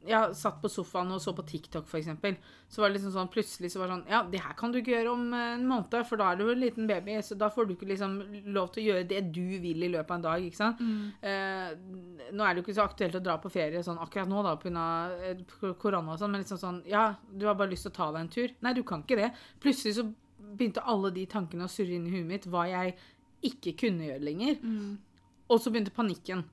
ja, satt på sofaen og så på TikTok, eksempel. Så var det liksom sånn Plutselig så var det sånn Ja, det her kan du ikke gjøre om eh, en måned, for da er du en liten baby, så da får du ikke liksom lov til å gjøre det du vil i løpet av en dag, ikke sant? Eh, nå er det jo ikke så aktuelt å dra på ferie sånn akkurat nå, da, pga. korona og sånn, men liksom sånn Ja, du har bare lyst til å ta deg en tur. Nei, du kan ikke det. Plutselig så begynte alle de tankene å surre inn i huet mitt, hva jeg ikke kunne gjøre lenger. Og så begynte panikken.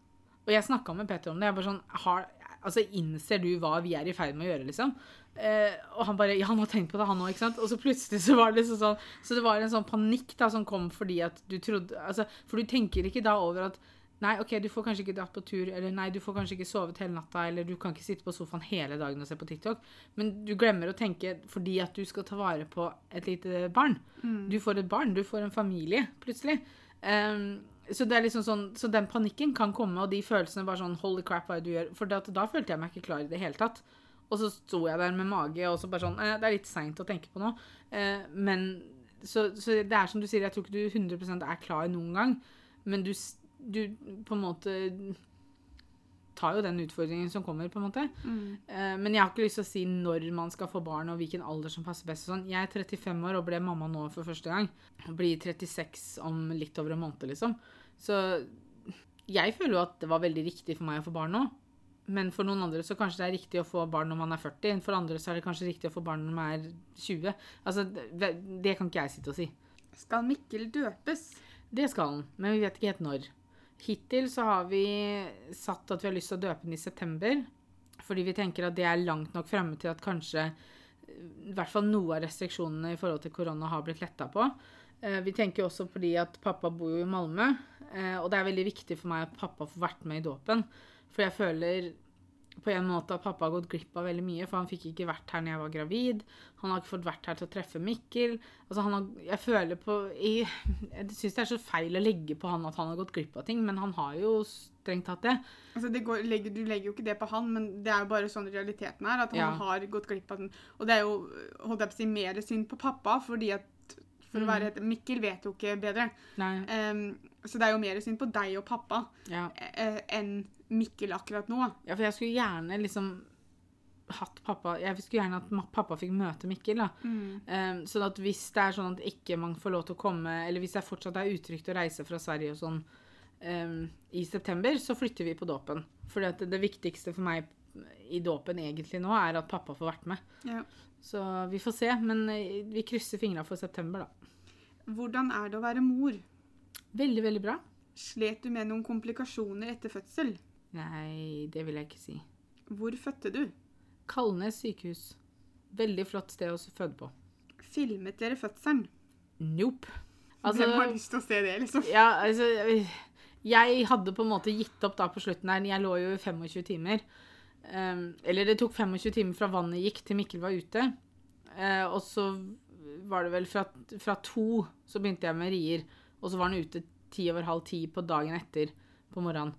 Og jeg snakka med Petter om det. Jeg bare sånn har, altså, Innser du hva vi er i ferd med å gjøre, liksom? Eh, og han bare Ja, han har tenkt på det, han òg, ikke sant? Og så plutselig så var det liksom sånn Så det var en sånn panikk da som kom fordi at du trodde altså, For du tenker ikke da over at Nei, OK, du får kanskje ikke dratt på tur, eller nei, du får kanskje ikke sovet hele natta, eller du kan ikke sitte på sofaen hele dagen og se på TikTok. Men du glemmer å tenke fordi at du skal ta vare på et lite barn. Du får et barn, du får en familie, plutselig. Ehm, så det er liksom sånn, så den panikken kan komme, og de følelsene bare sånn Holy crap, hva er det du gjør? For da følte jeg meg ikke klar i det hele tatt. Og så sto jeg der med mage, og så bare sånn eh, Det er litt seint å tenke på nå. Eh, men så, så det er som du sier, jeg tror ikke du 100% er klar noen gang. Men du, du på en måte tar jo den utfordringen som kommer, på en måte. Eh, men jeg har ikke lyst til å si når man skal få barn, og hvilken alder som passer best. Sånn. Jeg er 35 år og ble mamma nå for første gang. Blir 36 om litt over en måned, liksom. Så jeg føler jo at det var veldig riktig for meg å få barn nå. Men for noen andre så kanskje det er riktig å få barn når man er 40. For andre så er det kanskje riktig å få barn når man er 20. Altså, det, det kan ikke jeg sitte og si. Skal Mikkel døpes? Det skal han, men vi vet ikke helt når. Hittil så har vi satt at vi har lyst til å døpe den i september. Fordi vi tenker at det er langt nok fremme til at kanskje i hvert fall noe av restriksjonene i forhold til korona har blitt letta på. Eh, Vi tenker også fordi at pappa bor jo i Malmö, og det er veldig viktig for meg at pappa får vært med i dåpen. For jeg føler på en måte at pappa har gått glipp av veldig mye, for han fikk ikke vært her når jeg var gravid. Han har ikke fått vært her til å treffe Mikkel. Altså han har, jeg føler på Jeg, Jeg syns det er så feil å legge på han at han har gått glipp av ting, men han har jo strengt tatt det. Altså det går, legger, du legger jo ikke det på han, men det er jo bare sånn realiteten er. At han Ja. har gått glipp av den. Og det er jo holdt jeg på å si, mer synd på pappa, fordi at for å være et, Mikkel vet jo ikke bedre. Em, så det er jo mer synd på deg og pappa ja. eh, enn Mikkel akkurat nå. ja, for jeg skulle gjerne liksom hatt pappa Jeg skulle gjerne at pappa fikk møte Mikkel, da. Um, sånn at hvis det er sånn at ikke man får lov til å komme, eller hvis det fortsatt er utrygt å reise fra Sverige og sånn um, i september, så flytter vi på dåpen. For det, det viktigste for meg i dåpen egentlig nå, er at pappa får vært med. Ja. Så vi får se, men eh, vi krysser fingra for september, da. Hvordan er det å være mor? Veldig, veldig bra. Slet du med noen komplikasjoner etter fødsel? Nei, det vil jeg ikke si. Hvor fødte du? Kalnes sykehus. Veldig flott sted å føde på. Filmet dere fødselen? Nope. Hvem har lyst til å se det, liksom? Ja, altså Jeg hadde på en måte gitt opp da på slutten her. Jeg lå jo i 25 timer. Um, eller det tok 25 timer fra vannet gikk til Mikkel var ute. Uh, og så var det vel fra, fra to så begynte jeg med rier. Og så var den ute ti over halv ti på dagen etter på morgenen.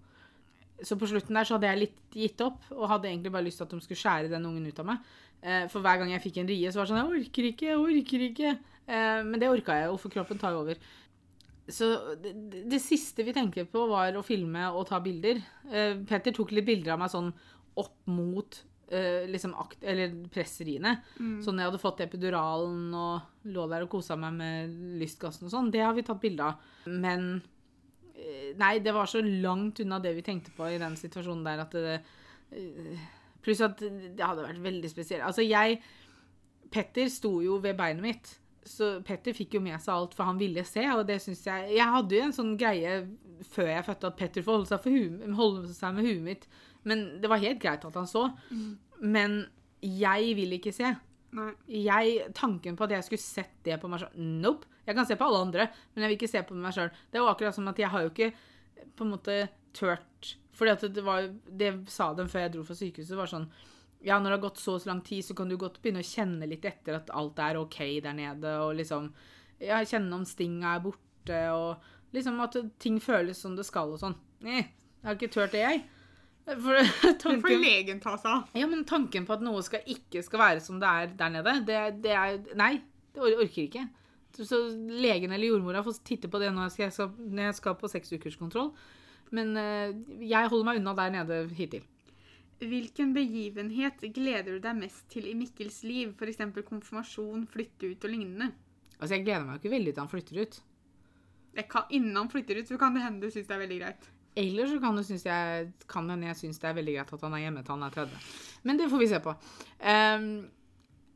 Så på slutten der så hadde jeg litt gitt opp, og hadde egentlig bare lyst til at de skulle skjære den ungen ut av meg. Eh, for hver gang jeg fikk en rie, så var det sånn Jeg orker ikke, jeg orker ikke. Eh, men det orka jeg jo, for kroppen tar jo over. Så det, det, siste vi tenkte på, var å filme og ta bilder. Eh, Petter tok litt bilder av meg sånn opp mot eh, liksom akt, eller presseriene. Sånn jeg hadde fått epiduralen og lå der og kosa meg med lystgassen og sånn. Det har vi tatt bilde av. Men uh, Nei, det var så langt unna det vi tenkte på i den situasjonen der at det uh, Pluss at det hadde vært veldig spesielt. Altså, jeg Petter sto jo ved beinet mitt. Så Petter fikk jo med seg alt, for han ville se, og det syns jeg Jeg hadde jo en sånn greie før jeg fødte, at Petter får holde seg, hu- holde seg med huet mitt. Men det var helt greit at han så. Men jeg vil ikke se. Jeg, tanken på at jeg skulle sett det på meg sjøl Nope. Jeg kan se på alle andre, men jeg vil ikke se på meg sjøl. Det var akkurat som at jeg har jo ikke på en måte turt Fordi det var Det sa de før jeg dro fra sykehuset, var sånn Ja, når det har gått så og så lang tid, så kan du godt begynne å kjenne litt etter at alt er OK der nede, og liksom Ja, kjenne om stinga er borte, og liksom at ting føles som det skal og sånn. Nei, jeg har ikke turt det, jeg. For Det får legen ta seg av. ja, men tanken på at noe skal ikke skal være som det er der nede, det, det er Nei, det orker ikke. Så, legen eller jordmora får titte på det når jeg skal, når jeg skal på seksukerskontroll. Men eh, jeg holder meg unna der nede hittil. Hvilken begivenhet gleder du deg mest til i Mikkels liv? F.eks. konfirmasjon, flytte ut og lignende. Altså, jeg gleder meg jo ikke veldig til han flytter ut. Kan, innen han flytter ut, så kan det hende du syns det er veldig greit. Eller så kan synes jeg, kan hende jeg syns det er veldig greit at han er hjemme til han er 30. Men det får vi se på. Um,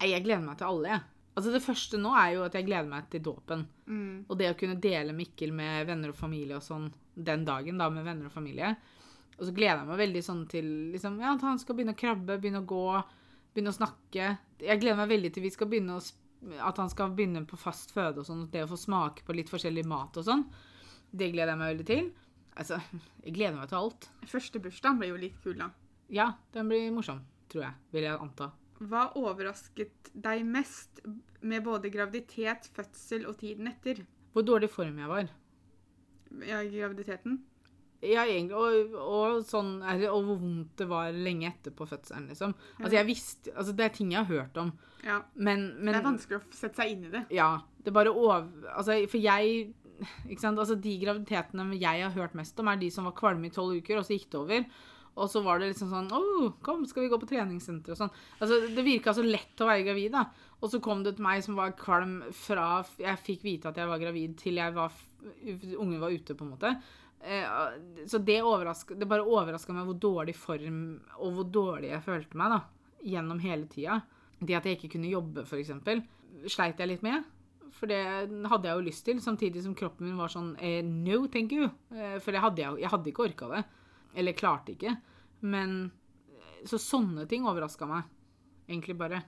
jeg gleder meg til alle, jeg. Altså Det første nå er jo at jeg gleder meg til dåpen. Mm. Og det å kunne dele Mikkel med venner og familie og sånn den dagen, da, med venner og familie. Og så gleder jeg meg veldig sånn til liksom, ja, at han skal begynne å krabbe, begynne å gå, begynne å snakke. Jeg gleder meg veldig til vi skal begynne å at han skal begynne på fast føde og sånn, det å få smake på litt forskjellig mat og sånn. Det gleder jeg meg veldig til. Altså, jeg gleder meg til alt. Første bursdagen ble jo litt kul, da. Ja, den blir morsom, tror jeg. Vil jeg anta. Hva overrasket deg mest med både graviditet, fødsel og tiden etter? Hvor dårlig form jeg var. Ja, graviditeten? Ja, egentlig, og, og, sånn, og hvor vondt det var lenge etter på fødselen, liksom. Altså, jeg visste, altså, det er ting jeg har hørt om, Ja. men, men det er vanskelig å sette seg inn i det. Ja, det bare over... Altså, for jeg? Altså, De graviditetene jeg har hørt mest om, er de som var kvalme i tolv uker, og så gikk det over. Og så var det liksom sånn Å, kom, skal vi gå på treningssenter og sånn. Altså, Det virka så lett å være gravid, da. Og så kom det til meg som var kvalm fra jeg fikk vite at jeg var gravid, til jeg var, ungen var ute, på en måte. Eh, så det, det bare overraska meg hvor dårlig form og hvor dårlig jeg følte meg da, gjennom hele tida. Det at jeg ikke kunne jobbe, f.eks., sleit jeg litt med. For det hadde jeg jo lyst til, samtidig som kroppen min var sånn eh, No, thank you. Eh, for det hadde jeg, jeg hadde ikke orka det. Eller klarte ikke. Men eh, Så sånne ting overraska meg. Egentlig bare.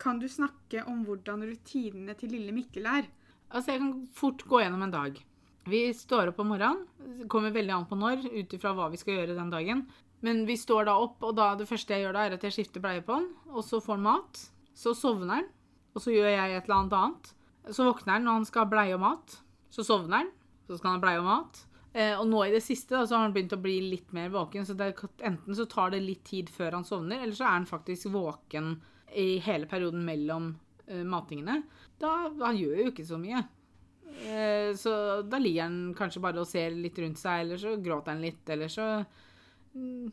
Kan du snakke om hvordan rutinene til lille Mikkel er? Altså, jeg kan fort gå gjennom en dag. Vi står opp om morgenen. Kommer veldig an på når, ut ifra hva vi skal gjøre den dagen. Men vi står da opp, og da det første jeg gjør da, er at jeg skifter bleie på han. Og så får han mat. Så sovner han. Og så gjør jeg et eller annet annet. Så våkner han når han skal ha bleie og mat. Så sovner han. Så skal han ha bleie og mat. Eh, og nå i det siste da, så har han begynt å bli litt mer våken. Så det, enten så tar det litt tid før han sovner, eller så er han faktisk våken i hele perioden mellom eh, matingene. Da, han gjør jo ikke så mye. Eh, så da ligger han kanskje bare og ser litt rundt seg, eller så gråter han litt, eller så mm,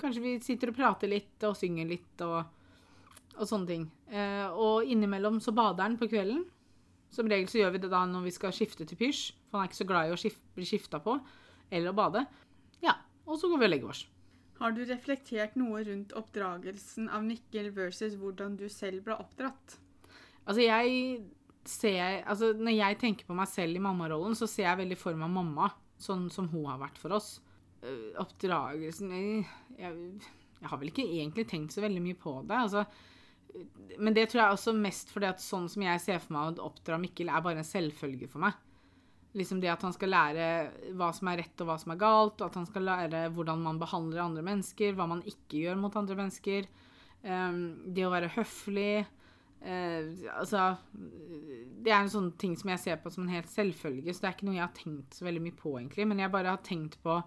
Kanskje vi sitter og prater litt og synger litt og, og sånne ting. Eh, og innimellom så bader han på kvelden. Som regel så gjør vi det da når vi skal skifte til pysj, for han er ikke så glad i å skifte, bli skifta på eller å bade. Ja, og så går vi og legger oss. Har du reflektert noe rundt oppdragelsen av Mikkel versus hvordan du selv ble oppdratt? Altså, jeg ser Altså, når jeg tenker på meg selv i mammarollen, så ser jeg veldig for meg mamma, sånn som hun har vært for oss. Øh, Oppdragelsen jeg, jeg, jeg har vel ikke egentlig tenkt så veldig mye på det. Altså, men det tror jeg også mest fordi at sånn som jeg ser for meg å oppdra Mikkel, er bare en selvfølge for meg. Liksom det at han skal lære hva som er rett og hva som er galt, og at han skal lære hvordan man behandler andre mennesker, hva man ikke gjør mot andre mennesker. Um, det å være høflig. eh, altså Det er en sånn ting som jeg ser på som en helt selvfølge, så det er ikke noe jeg har tenkt så veldig mye på, egentlig. Men jeg bare har tenkt på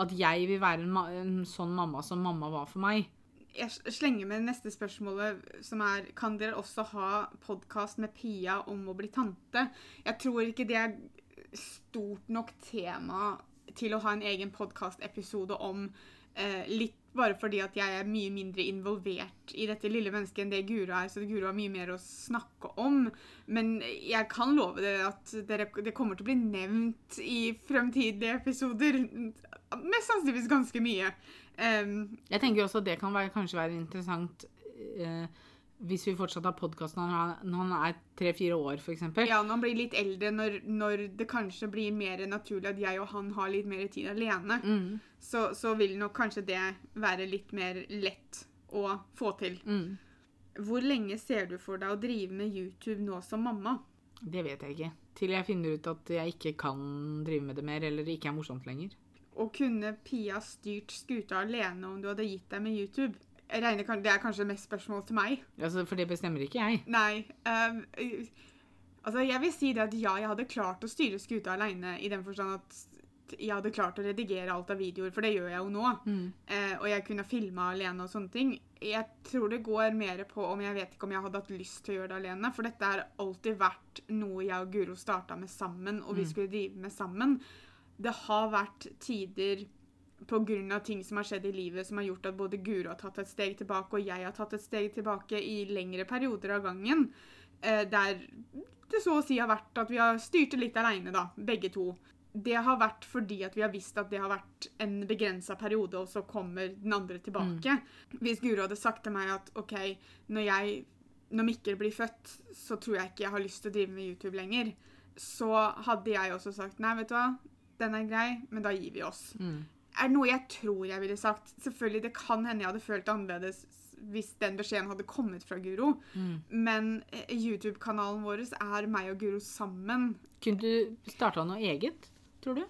at jeg vil være en, en sånn mamma som mamma var for meg. Jeg slenger med neste spørsmålet, som er Kan dere også ha podkast med Pia om å bli tante? Jeg tror ikke det er stort nok tema til å ha en egen podkastepisode om. Eh, litt bare fordi at jeg er mye mindre involvert i dette lille mennesket enn det Guro er, så Guro har mye mer å snakke om. Men jeg kan love dere at dere, det kommer til å bli nevnt i fremtidige episoder. Mest sannsynligvis ganske mye. Um, Jeg tenker også at det kan være, kanskje være interessant eh, hvis vi fortsatt har podkast når, han- når han er tre-fire år, f.eks. Ja, når han blir litt eldre, når, når det kanskje blir mer naturlig at jeg og han har litt mer tid alene, Mm, så, så vil nok kanskje det være litt mer lett å få til. mm. Hvor lenge ser du for deg å drive med YouTube nå som mamma? Det vet jeg ikke. Til jeg finner ut at jeg ikke kan drive med det mer, eller det ikke er morsomt lenger. Og kunne Pia styrt skuta alene om du hadde gitt deg med YouTube? Jeg regner, Det er kanskje mest spørsmål til meg. Altså, for det bestemmer ikke jeg. Nei. eh, altså, jeg vil si det at ja, jeg hadde klart å styre skuta alene, i den forstand at jeg hadde klart å redigere alt av videoer, for det gjør jeg jo nå. Mm. Uh, og jeg kunne filma alene og sånne ting. Jeg tror det går mer på om jeg vet ikke om jeg hadde hatt lyst til å gjøre det alene. For dette har alltid vært noe jeg og Guro starta med sammen, og vi skulle drive med sammen. Det har vært tider pga. ting som har skjedd i livet som har gjort at både Guro har tatt et steg tilbake, og jeg har tatt et steg tilbake i lengre perioder av gangen. Eh, der det så å si har vært at vi har styrt det litt aleine, da, begge to. Det har vært fordi at vi har visst at det har vært en begrensa periode, og så kommer den andre tilbake. Hvis Guro hadde sagt til meg at OK, når, jeg, når Mikkel blir født, så tror jeg ikke jeg har lyst til å drive med YouTube lenger, så hadde jeg også sagt nei, vet du hva, den er grei, men da gir vi oss. Mm. Er noe jeg tror jeg ville sagt? Selvfølgelig, det kan hende jeg hadde følt det annerledes hvis den beskjeden hadde kommet fra Guro. Mm. Men eh, YouTube-kanalen vår er meg og Guro sammen. Kunne du starta noe eget, tror du?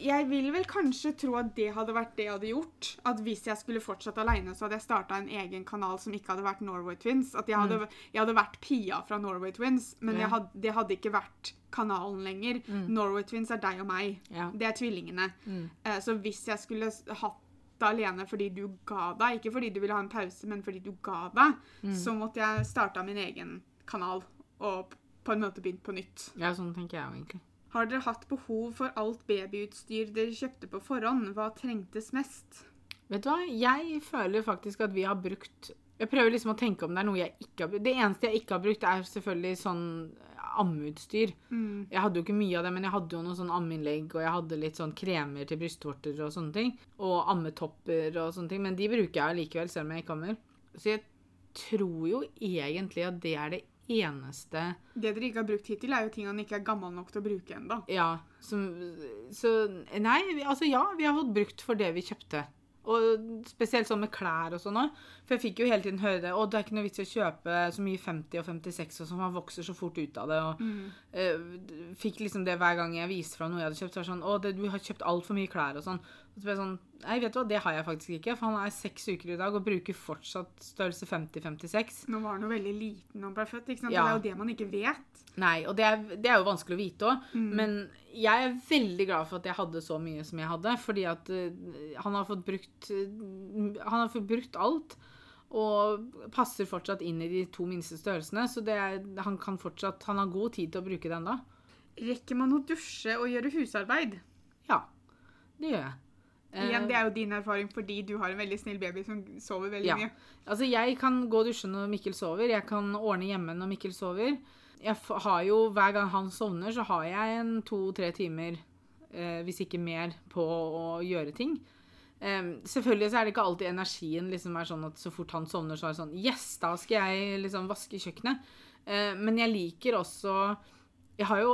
Jeg vil vel kanskje tro at det hadde vært det jeg hadde gjort. At hvis jeg skulle fortsatt alene, så hadde jeg starta en egen kanal som ikke hadde vært Norway Twins. At jeg hadde, jeg hadde vært Pia fra Norway Twins, men hadde, det hadde ikke vært kanalen lenger. Norway Twins er deg og meg. Ja. Det er tvillingene. Mm. Eh, Så hvis jeg skulle hatt det alene fordi du ga deg, ikke fordi du ville ha en pause, men fordi du ga deg, så måtte jeg starta min egen kanal og på en måte begynt på nytt. Ja, sånn tenker jeg egentlig. Har dere hatt behov for alt babyutstyr dere kjøpte på forhånd? Hva trengtes mest? Vet du hva? Jeg føler faktisk at vi har brukt Jeg prøver liksom å tenke om det er noe jeg ikke har brukt. Det eneste jeg ikke har brukt, er selvfølgelig sånn ammeutstyr. Mm. Jeg hadde jo ikke mye av det, men jeg hadde jo noen sånn ammeinnlegg, og jeg hadde litt sånn kremer til brystvorter og sånne ting. Og ammetopper og sånne ting. Men de bruker jeg likevel, selv om jeg ikke ammer. Så jeg tror jo egentlig at det er det eneste Det dere ikke har brukt hittil, er jo ting han ikke er gammel nok til å bruke ennå. Ja, som Så Nei, altså ja, vi har fått brukt for det vi kjøpte. Og spesielt sånn med klær og sånn òg. For jeg fikk jo hele tiden høre det. Å, det er ikke noe vits i å kjøpe så mye 50 og 56 og sånn, man vokser så fort ut av det. Og eh, fikk liksom det hver gang jeg viste fra noe jeg hadde kjøpt. Så var det sånn Å, det, du har kjøpt altfor mye klær og sånn. Og så ble jeg sånn Nei, vet du hva, det har jeg faktisk ikke. For han er seks uker i dag og bruker fortsatt størrelse 50-56. Nå var han jo veldig liten da han ble født, ikke sant? Ja. Det er jo det man ikke vet. Nei, og det er, det er jo vanskelig å vite òg. Men jeg er veldig glad for at jeg hadde så mye som jeg hadde. Fordi at uh, han har fått brukt uh, Han har fått brukt alt. Og passer fortsatt inn i de to minste størrelsene. Så det er, han kan fortsatt Han har god tid til å bruke den da. Rekker man å dusje og gjøre husarbeid? Ja, det gjør jeg. Eh, Igjen, det er jo din erfaring fordi du har en veldig snill baby som sover veldig Ja. mye. Altså, jeg kan gå og dusje når Mikkel sover. Jeg kan ordne hjemme når Mikkel sover. Jeg har jo, Hver gang han sovner, så har jeg en to-tre timer, eh, hvis ikke mer, på å gjøre ting. Eh, selvfølgelig så er det ikke alltid energien liksom er sånn at så fort han sovner, så er det sånn Yes, da skal jeg liksom vaske kjøkkenet. Eh, men jeg liker også Jeg har jo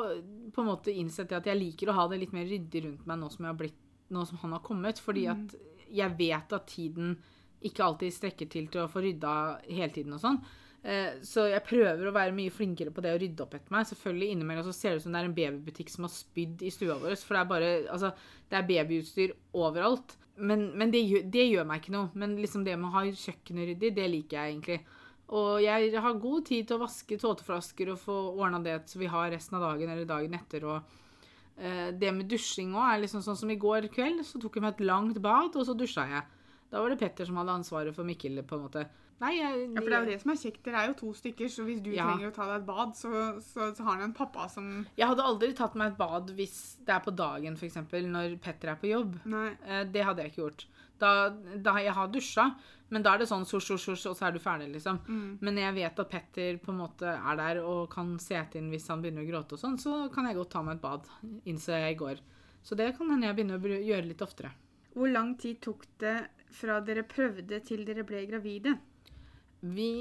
på en måte innsett at jeg liker å ha det litt mer ryddig rundt meg nå som, jeg har blitt, nå som han har kommet. Fordi at jeg vet at tiden ikke alltid strekker til til å få rydda hele tiden og sånn. Eh, Så jeg prøver å være mye flinkere på det å rydde opp etter meg. Selvfølgelig innimellom så ser det ut som det er en babybutikk som har spydd i stua vår. For det er bare Altså, det er babyutstyr overalt. Men, men det, gjør, det gjør meg ikke noe. Men liksom det med å ha kjøkkenet ryddig, det liker jeg egentlig. Og jeg har god tid til å vaske tåteflasker og få ordna det så vi har resten av dagen eller dagen etter. Og det med dusjing òg er liksom sånn som i går kveld, så tok jeg meg et langt bad, og så dusja jeg. Da var det Petter som hadde ansvaret for Mikkel, på en måte. Nei, jeg, Ja, for det er jo det som er kjekt. Dere er jo to stykker, så hvis du Ja. trenger å ta deg et bad, så, så, så har du en pappa som jeg hadde aldri tatt meg et bad hvis det er på dagen, f.eks., når Petter er på jobb. Nei. Eh, Det hadde jeg ikke gjort. Da, da jeg har dusja, men da er det sånn sors, sors, sors, og så er du ferdig, liksom. Mm. Men jeg vet at Petter på en måte er der og kan sete inn hvis han begynner å gråte og sånn, så kan jeg godt ta meg et bad, innså jeg i går. Så det kan hende jeg begynner å gjøre litt oftere. Hvor lang tid tok det fra dere prøvde til dere ble gravide? Vi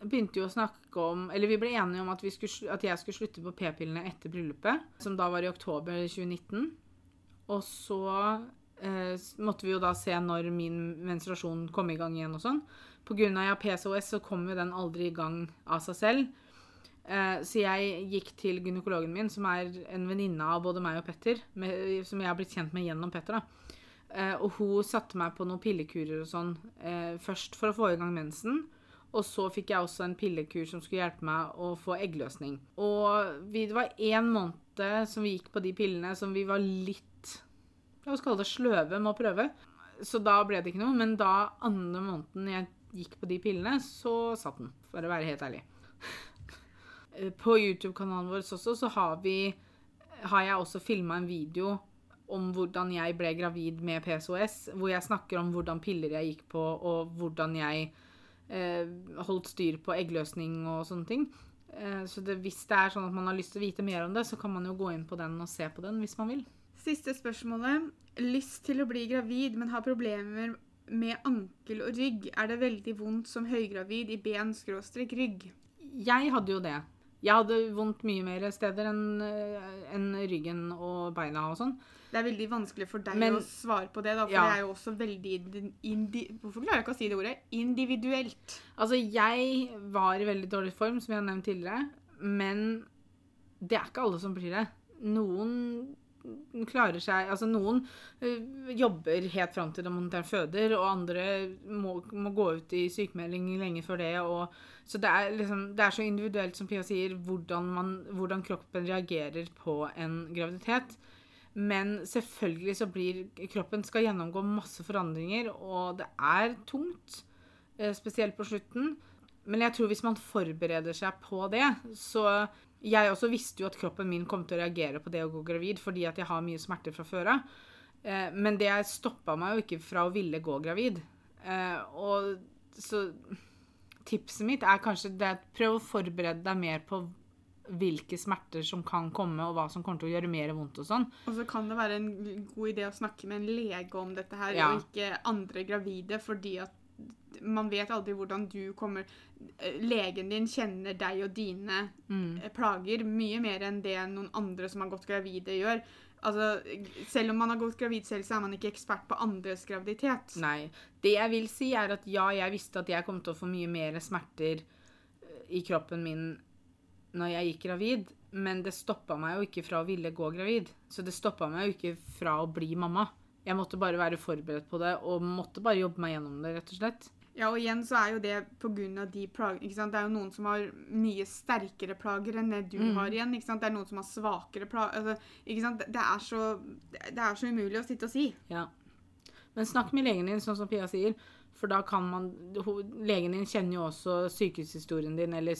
begynte jo å snakke om Eller vi ble enige om at, vi skulle, at jeg skulle slutte på p-pillene etter bryllupet, som da var i oktober 2019. Og så eh, måtte vi jo da se når min menstruasjon kom i gang igjen og sånn. Av jeg har PCOS så kom jo den aldri i gang av seg selv. Eh, så jeg gikk til gynekologen min, som er en venninne av både meg og Petter, med, som jeg har blitt kjent med gjennom Petter. da. Eh, og hun satte meg på noen pillekurer og sånn eh, først for å få i gang mensen. Og så fikk jeg også en pillekur som skulle hjelpe meg å få eggløsning. Og vi, det var én måned som vi gikk på de pillene som vi var litt La oss kalle det sløve med å prøve. Så da ble det ikke noe. Men da andre måneden jeg gikk på de pillene, så satt den. For å være helt ærlig. *laughs* På YouTube-kanalen vår også så har vi har jeg også filma en video om hvordan jeg ble gravid med PCOS, hvor jeg snakker om hvordan piller jeg gikk på, og hvordan jeg eh, holdt styr på eggløsning og sånne ting. Eh, så det, hvis det er sånn at man har lyst til å vite mer om det, så kan man jo gå inn på den og se på den hvis man vil. Siste spørsmålet. Lyst til å bli gravid, men har problemer med ankel og rygg. Er det veldig vondt som høygravid i ben-rygg? Jeg hadde jo det. Jeg hadde vondt mye mer steder enn en ryggen og beina og sånn. Det er veldig vanskelig for deg Men- å svare på det, da, for Ja. det er jo også veldig indi indi Hvorfor klarer jeg ikke å si det ordet? Individuelt. Altså, jeg var i veldig dårlig form, som jeg har nevnt tidligere, men det er ikke alle som blir det. Noen klarer seg Altså, noen øh, jobber helt fram til de er føder, og andre må, må gå ut i sykemelding lenge før det. Og, så det er, liksom, det er så individuelt, som Pia sier, hvordan, man, hvordan kroppen reagerer på en graviditet. Men selvfølgelig så blir kroppen skal gjennomgå masse forandringer, og det er tungt. eh, Spesielt på slutten. Men jeg tror hvis man forbereder seg på det, så Jeg også visste jo at kroppen min kom til å reagere på det å gå gravid, fordi at jeg har mye smerter fra før av. Eh, Men det stoppa meg jo ikke fra å ville gå gravid. Eh, Og så tipset mitt er kanskje det at prøv å forberede deg mer på hvilke smerter som kan komme, og hva som kommer til å gjøre mer vondt og sånn. Og så kan det være en god idé å snakke med en lege om dette her, Ja. og ikke andre gravide, fordi at man vet aldri hvordan du kommer eh, Legen din kjenner deg og dine Mm. eh, plager mye mer enn det noen andre som har gått gravide, gjør. Altså, selv om man har gått gravid selv, så er man ikke ekspert på andres graviditet. Nei. Det jeg vil si, er at ja, jeg visste at jeg kom til å få mye mer smerter eh, i kroppen min når jeg gikk gravid, men det stoppa meg jo ikke fra å ville gå gravid. Så det stoppa meg jo ikke fra å bli mamma. Jeg måtte bare være forberedt på det, og måtte bare jobbe meg gjennom det, rett og slett. Ja, og igjen så er jo det av de plagene, ikke sant? Det er jo noen som har mye sterkere plager enn det du Mm. har igjen, ikke sant? Det er noen som har svakere plager, altså, ikke sant? Det er så, det er så umulig å sitte og si. Ja. Men snakk med legen din, sånn som Pia sier. For da kan man Legen din kjenner jo også sykehushistorien din eller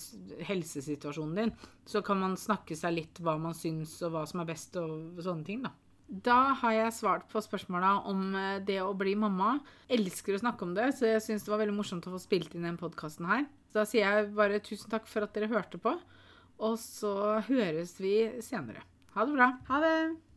helsesituasjonen din. Så kan man snakke seg litt hva man syns og hva som er best og sånne ting, da. Da har jeg svart på spørsmåla om eh, det å bli mamma. Elsker å snakke om det, så jeg syns det var veldig morsomt å få spilt inn den podkasten her. Så da sier jeg bare tusen takk for at dere hørte på, og så høres vi senere. Ha det bra. Ha det!